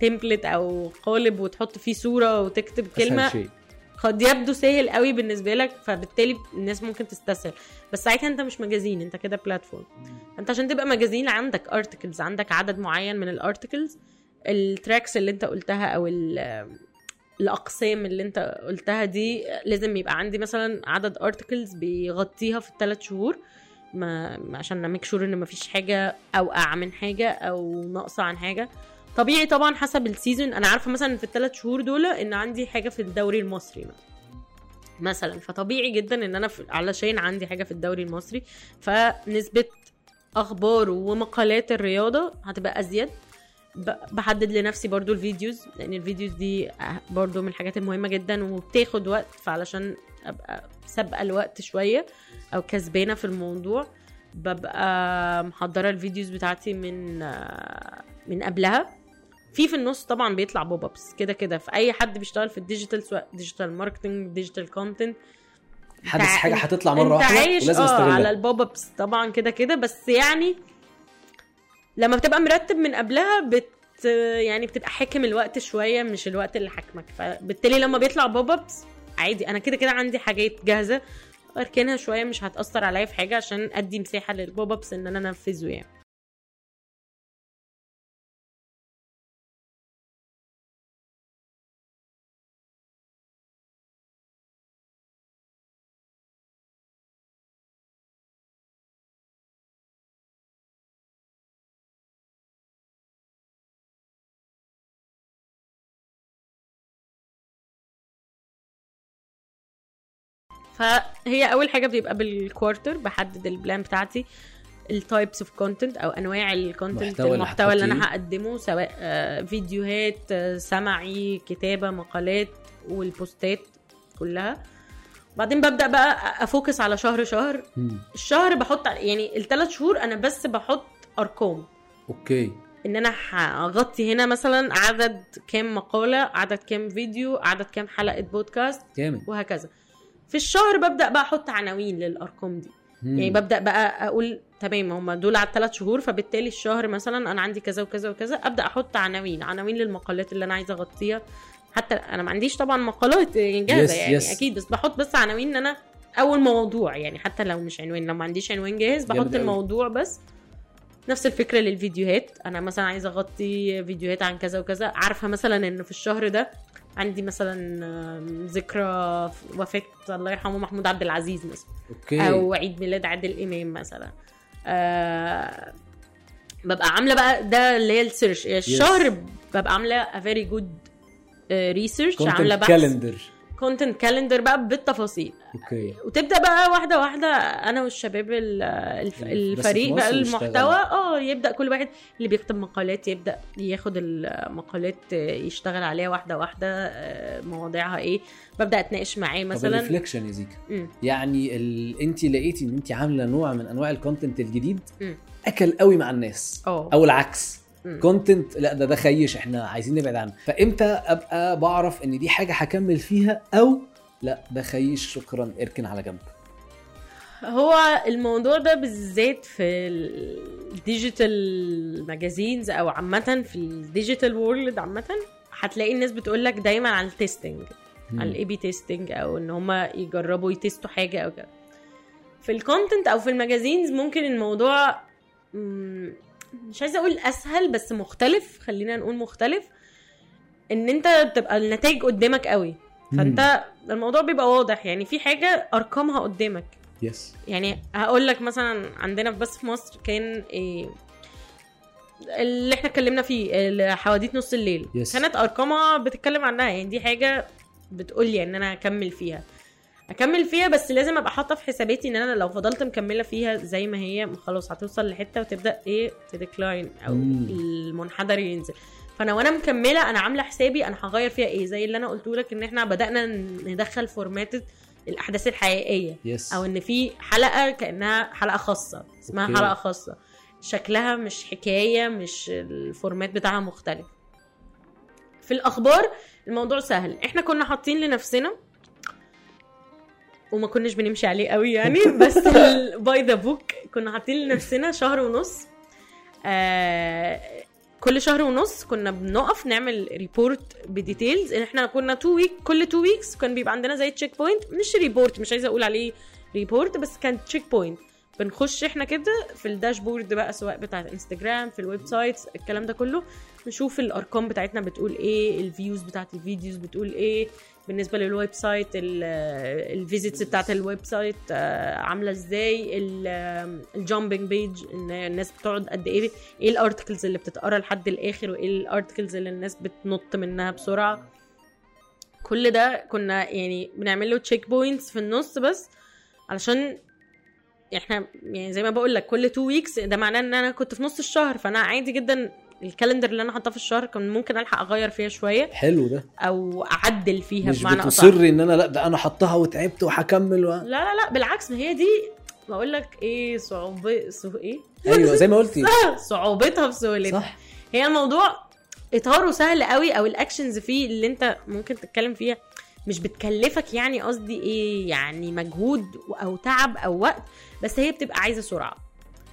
template أو قالب وتحط فيه صورة وتكتب أسهل كلمة شيء. قد يبدو سهل قوي بالنسبة لك فبالتالي الناس ممكن تستسهل. بس ساعتها انت مش magazine انت كده platform انت عشان تبقى magazine عندك articles عندك عدد معين من ال articles ال tracks اللي انت قلتها أو ال- الأقسام اللي انت قلتها دي لازم يبقى عندي مثلا عدد articles بيغطيها في الثلاث شهور. ما عشان ن make sure إن مفيش حاجة أوقع من حاجة أو ناقصة عن حاجة. طبيعي طبعا حسب ال season. أنا عارفة مثلا في الثلاث شهور دول إن عندي حاجة في الدوري المصري مثلا. فطبيعي جدا إن أنا علشان عندي حاجة في الدوري المصري فنسبة أخبار ومقالات الرياضة هتبقى أزيد. بحدد لنفسي برضو ال videos لأن ال videos دي برضو من الحاجات المهمة جدا وبتاخد وقت فعلشان أبقى سابقة الوقت شوية أو كسبانة في الموضوع ببقى محضرة ال videos بتاعتي من من قبلها. في في النص طبعا بيطلع pop-ups كده كده. في أي حد بيشتغل في ال digital سواء digital marketing digital content. حدث حاجة هتطلع مرة واحدة عايش ولازم آه على ال pop-ups طبعا كده كده. بس يعني لما بتبقى مرتب من قبلها بت يعني بتبقى حاكم الوقت شوية مش الوقت اللي حاكمك. فبالتالي لما بيطلع بوب أبس عادي أنا كده كده عندي حاجات جاهزة أركنها شوية مش هتأثر عليا في حاجة عشان أدي مساحة للبوب أبس إن أنا أنفذه يعني. فهي أول حاجة بيبقى بال quarter بحدد ال plan بتاعتي ال types of content أو أنواع ال content المحتوى اللي أنا. هقدمه سواء آه، فيديوهات آه، سمعي كتابة مقالات وال postات كلها. بعدين ببدأ بقى أ focus على شهر شهر. مم. الشهر بحط يعني الثلاث شهور أنا بس بحط أرقام. okay. إن أنا هغطي هنا مثلا عدد كام مقالة عدد كام فيديو عدد كام حلقة بودكاست جامد. وهكذا. في الشهر ببدأ بقى أحط عناوين للأرقام دي مم. يعني ببدأ بقى أقول تمام هم دول على الثلاث شهور فبالتالي الشهر مثلا أنا عندي كذا وكذا وكذا أبدأ أحط عناوين عناوين للمقالات اللي أنا عايزة أغطيها حتى أنا ما عنديش طبعا مقالات جاهزة Yes, يعني yes. أكيد بس بحط بس عناوين إن أنا أول موضوع يعني حتى لو مش عنوان لو ما عنديش عنوان جاهز بحط. الموضوع بس نفس الفكرة للفيديوهات أنا مثلا عايزة أغطي فيديوهات عن كذا وكذا عارفة مثلا إن في الشهر ده عندي مثلا ذكرى وفاة الله يرحمه محمود عبد العزيز مثلا. okay. أو عيد ميلاد عادل إمام مثلا. آه ببقى عاملة بقى ده اللي هي ال search. الشهر ببقى عاملة a very good research عاملة بحث. calendar content calendar بقى بالتفاصيل okay وتبدأ بقى واحدة واحدة أنا والشباب ال- الف- الفريق بقى المحتوى. آه يبدأ كل واحد اللي بيكتب مقالات يبدأ ياخد المقالات يشتغل عليها واحدة واحدة آه، مواضيعها إيه ببدأ أتناقش معاه مثلا reflection يا زيكا. يعني ال... أنت لقيتي إن أنت عاملة نوع من أنواع ال content الجديد مم. أكل قوي مع الناس آه أو العكس. content لا ده ده خيش. إحنا عايزين نبعد عنه. فإمتى أبقى بعرف إن دي حاجة هكمل فيها؟ أو لا ده خيش. شكرا. إركن على جنب. هو الموضوع ده بالذات في ال digital magazines أو عامة في ال digital world عامة هتلاقي الناس بتقول لك دايما على ال testing على ال A/B testing أو إن هم يجربوا ي testوا حاجة أو كده. في ال content أو في ال magazines ممكن الموضوع مش عايزة أقول أسهل بس مختلف. خلينا نقول مختلف. إن أنت بتبقى النتائج قدامك قوي. فأنت الموضوع بيبقى واضح. يعني في حاجة أرقامها قدامك. yes يعني هقول لك مثلا عندنا في بس في مصر كان إيه اللي إحنا اتكلمنا فيه حواديت نص الليل. Yes. كانت أرقامها بتتكلم عنها. يعني دي حاجة بتقول لي إن أنا أكمل فيها. أكمل فيها بس لازم أبقى حاطة في حساباتي إن أنا لو فضلت مكملة فيها زي ما هي خلاص هتوصل لحتة وتبدأ إيه ت decline أو مم. المنحدر ينزل فأنا وأنا مكملة أنا عاملة حسابي أنا هغير فيها إيه زي اللي أنا قلته لك إن إحنا بدأنا ندخل format الأحداث الحقيقية yes أو إن في حلقة كأنها حلقة خاصة اسمها. okay. حلقة خاصة شكلها مش حكاية مش ال format بتاعها مختلف في الأخبار الموضوع سهل إحنا كنا حاطين لنفسنا وما كناش بنمشي عليه قوي يعني بس by the book كنا حاطين لنفسنا شهر ونص. آه كل شهر ونص كنا بنقف نعمل report ب details. إحنا كنا two week كل two weeks كان بيبقى عندنا زي check point مش report مش عايزة أقول عليه report بس كان check point بنخش إحنا كده في ال dashboard بقى سواء بتاع انستجرام في ال website الكلام ده كله. نشوف الأرقام بتاعتنا بتقول إيه ال views بتاعت الفيديوز بتقول إيه. بالنسبة لل website ال visits بتاعت ال website آه، عاملة إزاي ال jumping page الناس بتقعد قد إيه إيه ال articles اللي بتتقرأ لحد الآخر وإيه ال articles اللي الناس بتنط منها بسرعة. كل ده كنا يعني بنعمل له check points في النص بس علشان إحنا يعني زي ما بقول لك كل two weeks ده معناه إن أنا كنت في نص الشهر فأنا عادي جدا ال calendar اللي أنا حاطاه في الشهر كان ممكن ألحق أغير فيها شوية حلو ده. أو أعدل فيها مش بمعنى بتصر إن أنا لأ ده أنا حطها وتعبت وهكمل و... لا لا لا بالعكس ما هي دي بقول لك إيه صعوبة so إيه؟ أيوه زي ما قلتي. صعوبتها في سهولتها. صح. هي الموضوع إطاره سهل قوي أو ال actions فيه اللي أنت ممكن تتكلم فيها مش بتكلفك يعني قصدي إيه يعني مجهود أو تعب أو وقت بس هي بتبقى عايزة سرعة.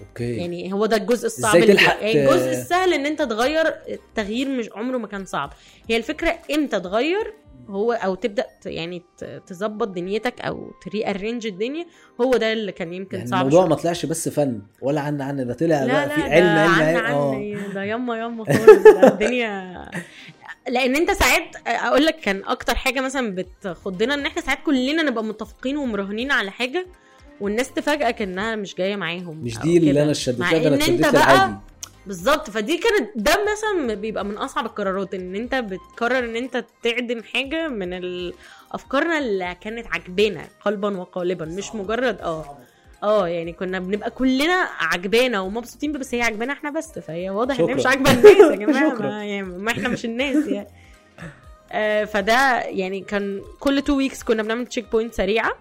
okay. يعني هو ده الجزء الصعب اللي تلحق يعني الجزء السهل إن أنت تغير التغيير مش عمره ما كان صعب. هي الفكرة إمتى تغير؟ هو أو تبدأ يعني تظبط دنيتك أو تري ارينج الدنيا هو ده اللي كان يمكن يعني صعب الموضوع شوية. ما طلعش بس فن ولا عن عن ده طلع لا بقى لا في علم علم عن علم. عن ده ياما ياما خالص الدنيا. لأن أنت ساعات أقول لك كان أكتر حاجة مثلا بتخضنا إن إحنا ساعات كلنا نبقى متفقين ومراهنين على حاجة والناس تفاجئك إنها مش جاية معاهم مش دي اللي كده. أنا شديت مع لها ده أنا بقى العادي بالظبط فدي كانت ده مثلا بيبقى من أصعب القرارات إن أنت بتقرر إن أنت تعدم حاجة من ال- افكارنا اللي كانت عجبانا قلبا وقالبا مش مجرد آه آه يعني كنا بنبقى كلنا عجبانا ومبسوطين بس هي عجبانا إحنا بس فهي واضح إن هي مش. عاجبة الناس يا جماعة. ما, يعني ما إحنا مش الناس يعني آه فده يعني كان كل two weeks كنا بنعمل check point سريعة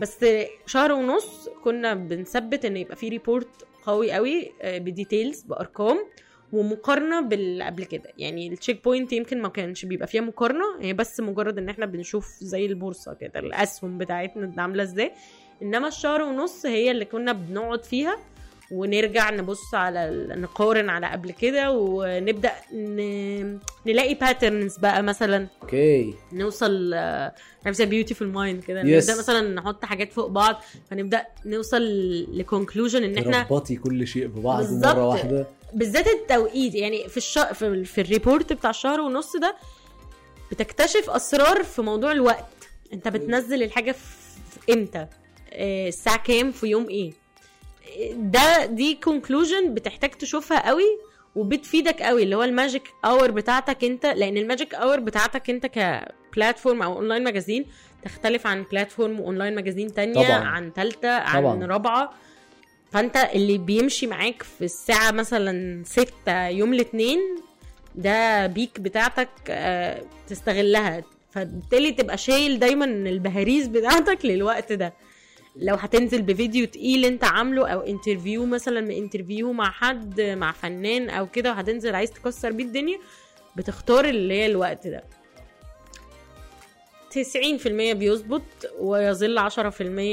بس شهر ونص كنا بنثبت إن يبقى في report قوي قوي آه، ب details بأرقام ومقارنة باللي قبل كده. يعني ال check point يمكن ما كانش بيبقى فيها مقارنة هي بس مجرد إن إحنا بنشوف زي البورصة كده الأسهم بتاعتنا عاملة إزاي. إنما الشهر ونص هي اللي كنا بنقعد فيها ونرجع نبص على نقارن على قبل كده ونبدأ ن... نلاقي patterns بقى مثلا. okay. نوصل نفس Beautiful Mind كده. Yes. نبدأ مثلا نحط حاجات فوق بعض فنبدأ نوصل ل conclusion إن إحنا تربطي كل شيء ببعض. مرة واحدة. بالذات التوقيت يعني في الش... في, ال- في ال report بتاع الشهر ونص ده بتكتشف أسرار في موضوع الوقت. أنت بتنزل الحاجة في في إمتى؟ آه، الساعة كام؟ في يوم إيه؟ ده دي conclusion بتحتاج تشوفها قوي وبتفيدك قوي اللي هو ال magic hour بتاعتك انت لأن ال magic hour بتاعتك انت ك platform أو online magazine تختلف عن platform و online magazine تانية طبعاً. عن تالتة عن طبعاً. رابعة فانت اللي بيمشي معاك في الساعة مثلا ستة يوم الاثنين ده peak بتاعتك آه، تستغلها فبالتالي تبقى شايل دايما البهاريز بتاعتك للوقت ده لو هتنزل بفيديو تقيل انت عامله أو interview مثلا interview مع حد مع فنان أو كده وهتنزل عايز تكسر بيه الدنيا بتختار اللي هي الوقت ده 90% بيظبط ويظل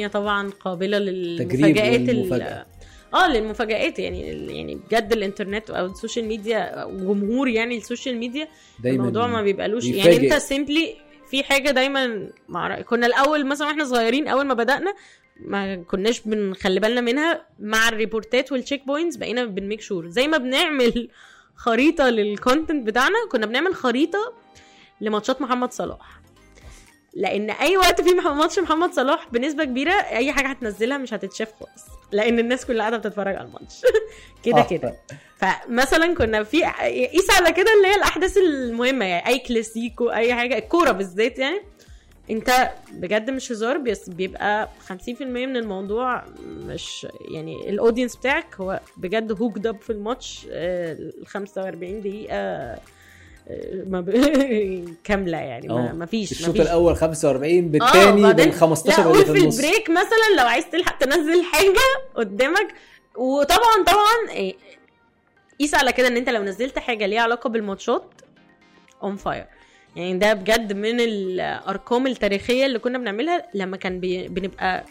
10% طبعا قابلة للمفاجآت. آه للمفاجآت يعني يعني بجد الإنترنت أو ال social media وجمهور يعني ال social media دايما الموضوع ما بيبقالوش يعني. أنت سيمبلي في حاجة دايما مع كنا الأول مثلا وإحنا صغيرين أول ما بدأنا ما كناش بنخلي بالنا منها مع الريبورتات وال check points بقينا بن make sure زي ما بنعمل خريطة لل content بتاعنا كنا بنعمل خريطة لماتشات محمد صلاح. لأن أي وقت في ماتش محمد صلاح بنسبة كبيرة أي حاجة هتنزلها مش هتتشاف خالص. لأن الناس كلها قاعدة بتتفرج على الماتش. كده آه، كده. فمثلا كنا في قيس على كده اللي هي الأحداث المهمة يعني أي كلاسيكو أي حاجة الكورة بالذات يعني. انت بجد مش هزار بس بيبقى 50% من الموضوع مش يعني ال audience بتاعك هو بجد hooked up في الماتش آه، ال 45 دقيقة آه، ما ب... كاملة يعني ما, آه. فيش الشوط الأول 45 آه، بالثاني بال 15 لا اللي قول في في النص. ال break مثلا لو عايز تلحق تنزل حاجة قدامك. وطبعا طبعا إيه، قيس على كده إن أنت لو نزلت حاجة ليها علاقة بالماتشات on fire يعني ده بجد من الأرقام التاريخية اللي كنا بنعملها لما كان بي... بنبقى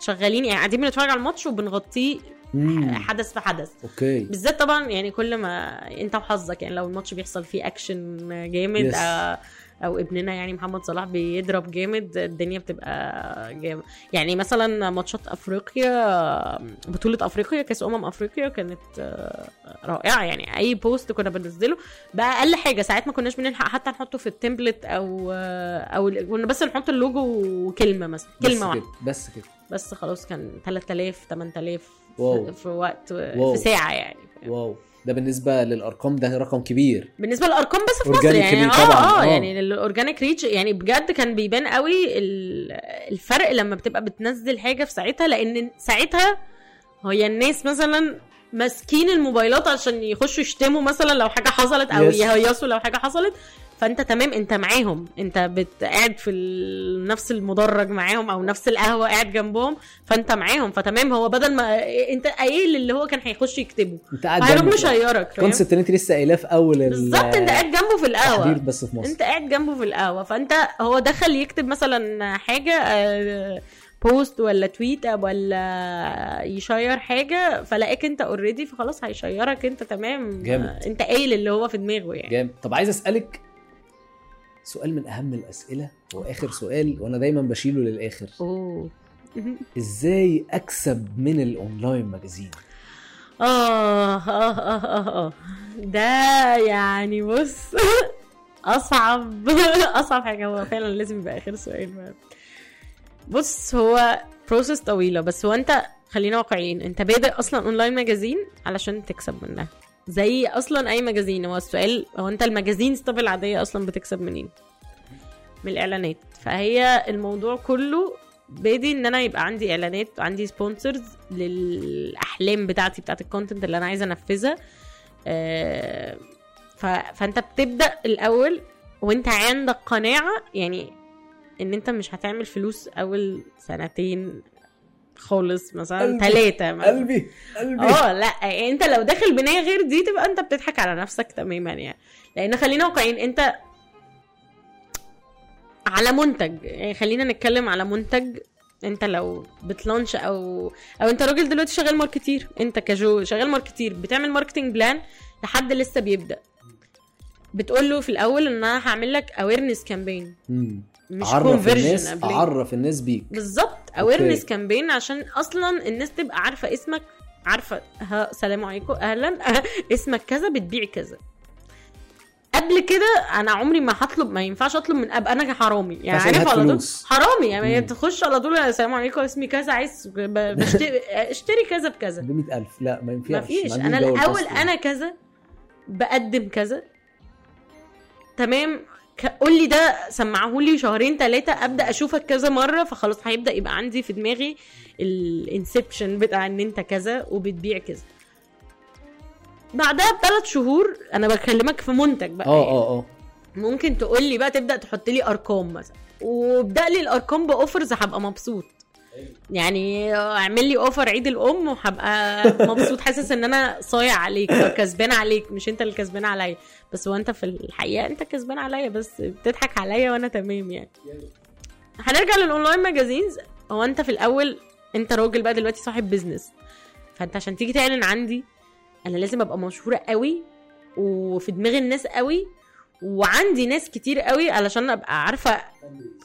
شغالين يعني قاعدين بنتفرج على الماتش وبنغطيه مم. حدث في حدث okay بالذات طبعا يعني كل ما أنت وحظك يعني لو الماتش بيحصل فيه اكشن جامد Yes. آه، أو ابننا يعني محمد صلاح بيضرب جامد الدنيا بتبقى جامد يعني مثلا ماتشات أفريقيا بطولة أفريقيا كأس أمم أفريقيا كانت آه، رائعة يعني أي بوست كنا بننزله. باقل حاجة ساعات ما كناش بنلحق حتى نحطه في ال template أو آه، أو كنا بس نحط اللوجو وكلمة مثلا بس كلمة واحدة. كده بس كده. بس خلاص كان 3000 8000 wow. في- في وقت wow. في ساعة يعني wow. ده بالنسبة للأرقام ده رقم كبير بالنسبة للأرقام بس في مصر يعني آه آه آه. يعني ال organic reach يعني بجد كان بيبان قوي ال- الفرق لما بتبقى بتنزل حاجة في ساعتها لأن ساعتها هي الناس مثلا ماسكين الموبايلات عشان يخشوا يشتموا مثلا لو حاجة حصلت أو. يهيصوا لو حاجة حصلت فانت تمام انت معاهم. انت بت- قاعد في ال- نفس المدرج معاهم أو نفس القهوة قاعد جنبهم فانت معاهم. فتمام هو بدل ما انت قايل اللي هو كان هيخش يكتبه. انت قاعد هيروح جنبه. مشيرك concept اللي انت لسه قايلاه في أول ال- بالظبط انت قاعد جنبه في القهوة. بس في مصر. انت قاعد جنبه في القهوة. فانت هو دخل يكتب مثلا حاجة آه، post ولا tweet ولا يشير حاجة فلاقيك انت already فخلاص هيشيرك انت تمام؟ جامد. آه، انت قايل اللي هو في دماغه يعني. جامد. طب عايز أسألك سؤال من أهم الأسئلة وآخر سؤال وأنا دايما بشيله للآخر. أوه. إزاي أكسب من ال online magazine؟ آه. آه آه آه آه ده يعني بص أصعب أصعب حاجة. هو فعلا لازم يبقى آخر سؤال بقى. بص هو process طويلة بس هو أنت خلينا واقعيين. أنت بادئ أصلا online magazine علشان تكسب منها. زي أصلا أي magazine هو السؤال هو أنت ال magazine طب العادية أصلا بتكسب منين؟ من الإعلانات. فهي الموضوع كله بادي إن أنا يبقى عندي إعلانات وعندي sponsors للأحلام بتاعتي بتاعت ال content اللي أنا عايزة أنفذها. آه، ف... فأنت بتبدأ الأول وأنت عندك قناعة يعني إن أنت مش هتعمل فلوس أول سنتين خالص مثلا مثلا. قلبي قلبي. آه لا يعني أنت لو داخل بنيه غير دي تبقى أنت بتضحك على نفسك تماما يعني. لأن خلينا واقعيين أنت على منتج يعني خلينا نتكلم على منتج أنت لو بت launch أو أو أنت راجل دلوقتي شغال marketeer أنت كجو شغال marketeer بتعمل marketing plan لحد لسه بيبدأ. بتقول له في الأول إن أنا هعمل لك awareness campaign. مش اعرف الناس اعرف الناس بيك. بالظبط. awareness campaign عشان أصلا الناس تبقى عارفة اسمك عارفة ها سلام عليكم أهلا اسمك كذا بتبيع كذا. قبل كده أنا عمري ما هطلب ما ينفعش أطلب من ابقى أنا حرامي. يعني عارف على طول. حرامي يعني مم. تخش على طول السلام عليكم اسمي كذا عايز بشتري اشتري كذا بكذا. ب 100000 لا ما ينفعش. ما فيش. أنا الأول. أنا كذا بقدم كذا. تمام؟ قول لي ده سمعه لي شهرين ثلاثة أبدأ أشوفك كذا مرة فخلاص هيبدأ يبقى عندي في دماغي ال inception بتاع إن أنت كذا وبتبيع كذا. بعدها بثلاث شهور أنا بكلمك في منتج بقى آه يعني. آه آه. ممكن تقول لي بقى تبدأ تحط لي أرقام مثلا. وابدأ لي الأرقام ب offers هبقى مبسوط. يعني اعمل لي offer عيد الأم وهبقى مبسوط حاسس إن أنا صايع عليك كسبان عليك مش أنت اللي كسبان عليا. بس هو أنت في الحقيقة أنت كسبان عليا بس بتضحك عليا وأنا تمام يعني. هنرجع لل online magazines هو أنت في الأول أنت راجل بقى دلوقتي صاحب business فأنت عشان تيجي تعلن عندي أنا لازم أبقى مشهورة قوي وفي دماغ الناس قوي وعندي ناس كتير قوي علشان أبقى عارفة.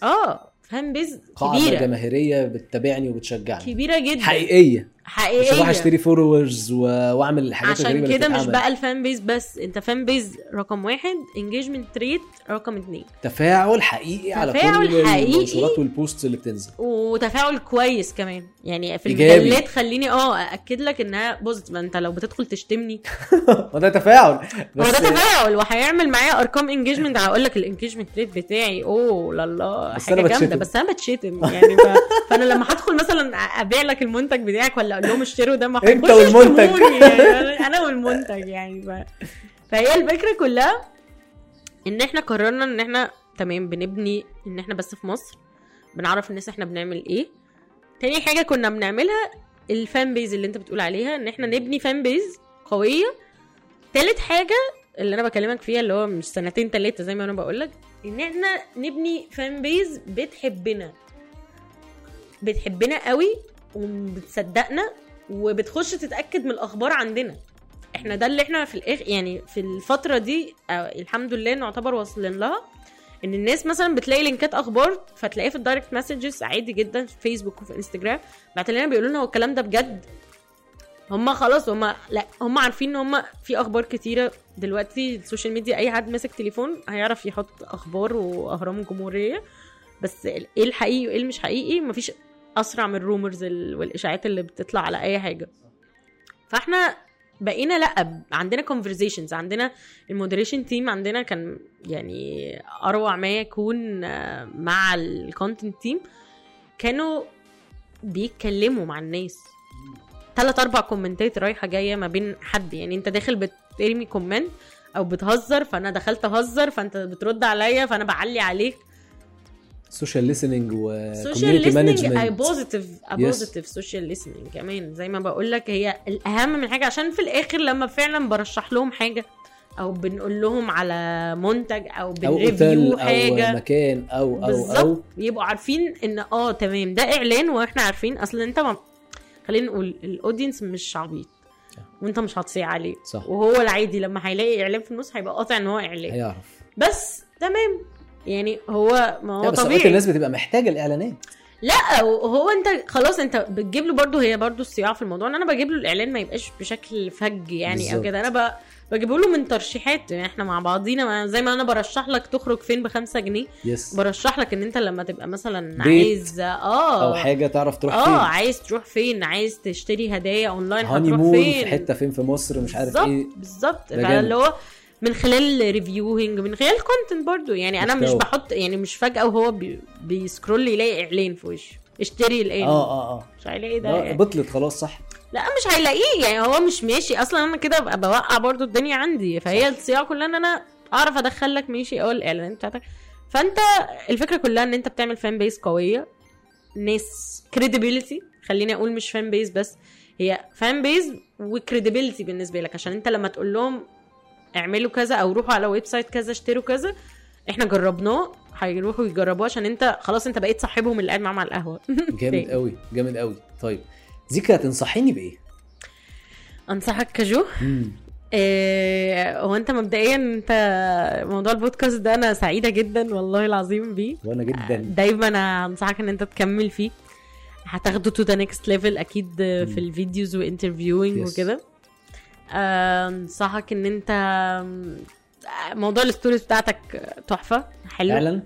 آه. fan base قاعدة كبيرة. جماهيرية بتتابعني وبتشجعني. كبيرة جدا. حقيقية. مش حقيقيه هروح أشتري followers. وأعمل الحاجات عشان كده مش. بقى ال fan base بس انت fan base رقم واحد engagement rate رقم اتنين تفاعل حقيقي على تفاعل كل حقيقي. المنشورات وال posts اللي بتنزل وتفاعل كويس كمان يعني في. المجلات خليني آه أأكد لك إنها positive أنت لو بتدخل تشتمني ما ده تفاعل هو بس ده تفاعل وهيعمل معايا أرقام engagement هقول لك ال engagement rate بتاعي أوه لا بس حاجة جامدة. بس أنا بتشتم يعني ف... فأنا لما هدخل مثلا أبيع لك المنتج بتاعك ولا أقول لهم اشتروا ده ما هيخشوا والمنتج. يعني أنا والمنتج يعني ف... فهي الفكرة كلها ان إحنا قررنا ان إحنا تمام بنبني ان إحنا بس في مصر بنعرف الناس إحنا بنعمل إيه. تاني حاجة كنا بنعملها ال fan base اللي انت بتقول عليها ان إحنا نبني fan base قوية. تالت حاجة اللي أنا بكلمك فيها اللي هو مش سنتين تلاتة زي ما أنا بقول لك ان إحنا نبني fan base بتحبنا. بتحبنا قوي وبتصدقنا وبتخش تتأكد من الأخبار عندنا. إحنا ده اللي إحنا في الآخر يعني في الفترة دي آه الحمد لله نعتبر واصلين لها. إن الناس مثلا بتلاقي لينكات أخبار فتلاقيه في ال direct messages عادي جدا في فيسبوك وفي انستجرام بعت لنا بيقولوا لنا هو الكلام ده بجد؟ هم خلاص هم لا هم عارفين إن هم في أخبار كتيرة دلوقتي. ال social media أي حد ماسك تليفون هيعرف يحط أخبار واهرام جمهوريه بس إيه الحقيقي وإيه اللي مش حقيقي؟ مفيش أسرع من rumors ال- والإشاعات اللي بتطلع على أي حاجة. فإحنا بقينا لأ عندنا conversations عندنا ال moderation team عندنا كان يعني أروع ما يكون آه، مع ال content team كانوا بيتكلموا مع الناس. ثلاث أربع comment ات رايحة جاية ما بين حد. يعني أنت داخل بترمي comment أو بتهزر فأنا دخلت أهزر فأنت بترد عليا فأنا بعلي عليك. social listening social و community listening management positive positive social listening كمان. زي ما بقول لك هي الأهم من حاجة عشان في الآخر لما فعلا برشح لهم حاجة أو بنقول لهم على منتج أو بن review أوتيل أو حاجة. مكان أو أو أو. يبقوا عارفين إن آه تمام. ده إعلان وإحنا عارفين. أصل أنت ما خلينا نقول ال audience مش عبيط. وأنت مش هتصيع عليه. صح. وهو العادي لما هيلاقي إعلان في النص هيبقى قاطع إن هو إعلان. هيعرف. بس تمام. يعني هو ما هو بس طبيعي. الناس بتبقى محتاجة الإعلانات. لا هو أنت خلاص أنت بتجيب له برضه هي برضه الصياعة في الموضوع إن أنا بجيب له الإعلان ما يبقاش بشكل فج يعني أو بالظبط. كده أنا. بجيبه له من ترشيحات يعني إحنا مع بعضينا زي ما أنا برشح لك تخرج فين بخمسة جنيه yes. برشح لك إن أنت لما تبقى مثلا عايز آه. أو حاجة تعرف تروح آه فين. عايز تروح فين عايز تشتري هدايا أونلاين هتروح فين. في حتة فين في مصر مش عارف بالظبط إيه. بالظبط. فاللي هو من خلال reviewing من خلال content برضو. يعني أنا مش. بحط يعني مش فجأة وهو بي بي scroll يلاقي إعلان في وشه. اشتري الان آه آه آه. مش هيلاقي ده يعني. بطلت خلاص صح؟ لا مش هيلاقيه. يعني هو مش ماشي. أصلا أنا كده ببقى بوقع برضو الدنيا عندي. فهي الصياعة كلها إن أنا أعرف أدخل لك ماشي أو الاعلانات بتاعتك. فأنت الفكرة كلها إن أنت بتعمل fan base قوية. ناس credibility خليني أقول مش fan base بس هي fan base و credibility بالنسبة لك. عشان أنت لما تقول لهم اعملوا كذا أو روحوا على website كذا اشتروا كذا. إحنا جربناه هيروحوا يجربوه عشان انت خلاص انت بقيت صاحبهم اللي قاعد معاهم على القهوة. جامد قوي جامد قوي طيب زيكا تنصحيني بإيه؟ أنصحك كجو. إيه، هو انت مبدئيا انت موضوع البودكاست ده أنا سعيدة جدا والله العظيم بيه. وأنا جدا. دايما أنا أنصحك إن أنت تكمل فيه. هتاخده to the next level أكيد في ال videos و interviewing. وكده. آه، انصحك ان انت موضوع ال stories بتاعتك تحفة حلو. فعلا؟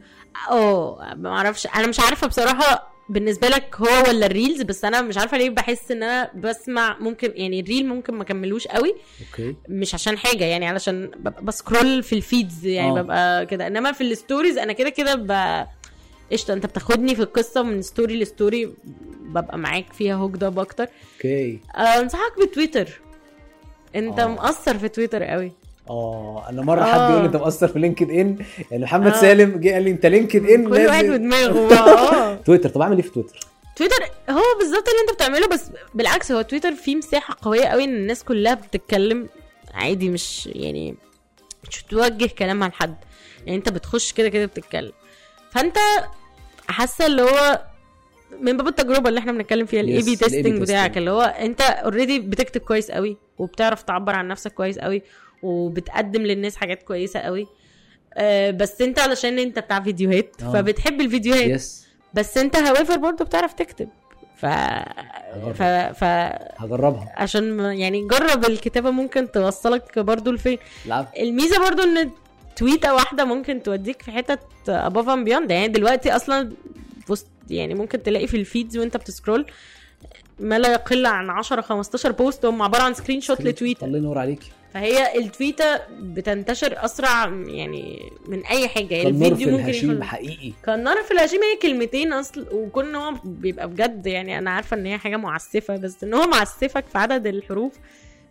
آه ما أعرفش أنا مش عارفة بصراحة بالنسبة لك هو ولا ال reels بس أنا مش عارفة ليه بحس ان أنا بسمع ممكن يعني ال reel ممكن ما كملوش قوي. okay. مش عشان حاجة يعني علشان ب scroll في ال feeds يعني آه. ببقى كده. انما في ال stories أنا كده كده ب... قشطة انت بتاخدني في القصة من story ل story ببقى معاك فيها hooked up أكتر. okay. آه، انصحك بتويتر. انت آه. مقصر في تويتر قوي آه أنا مرة آه. حد يقول لي أنت مقصر في لينكد إن يعني محمد آه. سالم جه قال لي أنت لينكد إن كل واحد ودماغه آه تويتر طب أعمل إيه في تويتر؟ تويتر هو بالظبط اللي أنت بتعمله بس بالعكس هو تويتر فيه مساحة قوية قوي إن الناس كلها بتتكلم عادي مش يعني مش بتوجه كلام عن حد يعني أنت بتخش كده كده بتتكلم فأنت حاسة اللي هو من باب التجربة اللي إحنا بنتكلم فيها ال A/B testing. بتاعك اللي هو أنت already بتكتب كويس قوي وبتعرف تعبر عن نفسك كويس قوي وبتقدم للناس حاجات كويسة قوي. آه، بس انت علشان انت بتاع فيديوهات آه. فبتحب الفيديوهات. yes بس انت however برضه بتعرف تكتب. ف ف ف هجربها. عشان يعني جرب الكتابة ممكن توصلك برضه لفين. الميزة برضه ان tweet ه واحدة ممكن توديك في حتت above and beyond. يعني دلوقتي أصلا post يعني ممكن تلاقي في ال feeds وانت بت scroll ما لا يقل عن 10 15 post هم عبارة عن screenshot ل tweet ه الله ينور عليكي. فهي ال tweet ة بتنتشر أسرع يعني من أي حاجة. يعني الفيديو ممكن يكون حقيقي. كالنار في الهشيم هي كلمتين أصل وكون إن هو بيبقى بجد يعني أنا عارفة إن هي حاجة معسفة بس إن هو معسفك في عدد الحروف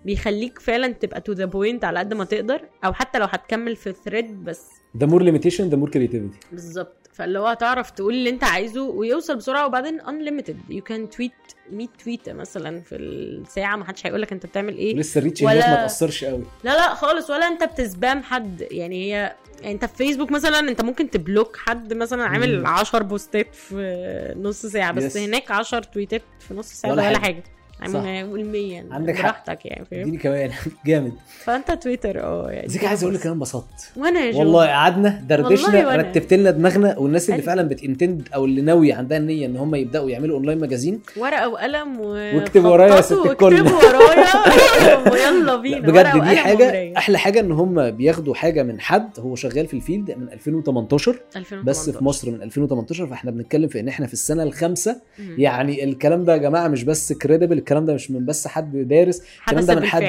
بيخليك فعلا تبقى to the point على قد ما تقدر أو حتى لو هتكمل في thread بس. ده more limitation ده more creativity بالظبط. فاللي هو هتعرف تقول اللي انت عايزه ويوصل بسرعة. وبعدين unlimited. You can tweet 100 tweet ه مثلا في الساعة. ما حدش هيقول لك انت بتعمل إيه. ولسه ال reach ولا- ما تأثرش قوي. لا لا خالص. ولا انت بت spam حد. يعني هي يعني انت في فيسبوك مثلا انت ممكن ت block حد مثلا عامل مم. 10 post ات في نص ساعة. بس Yes. هناك 10 tweet ات في نص ساعة ولا ولا, ولا حاجة. قول 100 عندك. براحتك يعني فاهم اديني كمان جامد فأنت تويتر آه يعني زيك عايز أقول لك أنا انبسطت وأنا يا جو والله قعدنا دردشنا. رتبت لنا دماغنا والناس اللي. فعلا بت intend أو اللي ناوية عندها النية إن هم يبدأوا يعملوا online magazine ورقة وقلم و... واكتب ورايا يا ست الكل. واكتبوا ورايا ويلا بينا بجد دي حاجة ومراية. أحلى حاجة إن هم بياخدوا حاجة من حد هو شغال في ال field من 2018 2018. بس في مصر من 2018 فإحنا بنتكلم في إن إحنا في السنة الخامسة. يعني الكلام ده يا جماعة مش بس كريديبل الكلام ده مش من بس حد دارس الكلام ده من حد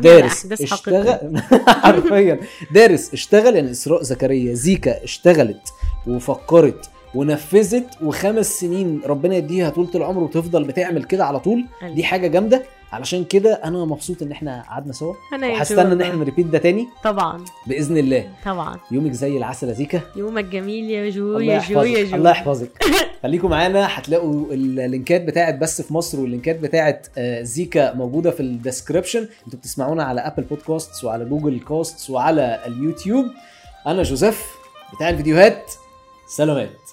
دارس اشتغل حرفيا. دارس اشتغل يعني إسراء زكريا زيكا اشتغلت وفكرت ونفذت وخمس سنين ربنا يديها طولة العمر وتفضل بتعمل كده على طول. دي حاجة جامدة. علشان كده أنا مبسوط ان إحنا قعدنا سوا. وهستنى إن. إحنا نريبيت ده تاني. طبعا. بإذن الله. طبعا. يومك زي العسل يا زيكا. يومك جميل يا جو يا جو يا جو. الله يحفظك. خليكم معانا. هتلاقوا ال link ات بتاعت بس في مصر وال link ات بتاعت آه، زيكا موجودة في ال description أنتوا بتسمعونا على Apple Podcasts وعلى Google Casts وعلى اليوتيوب. أنا جوزيف بتاع الفيديوهات سلامات.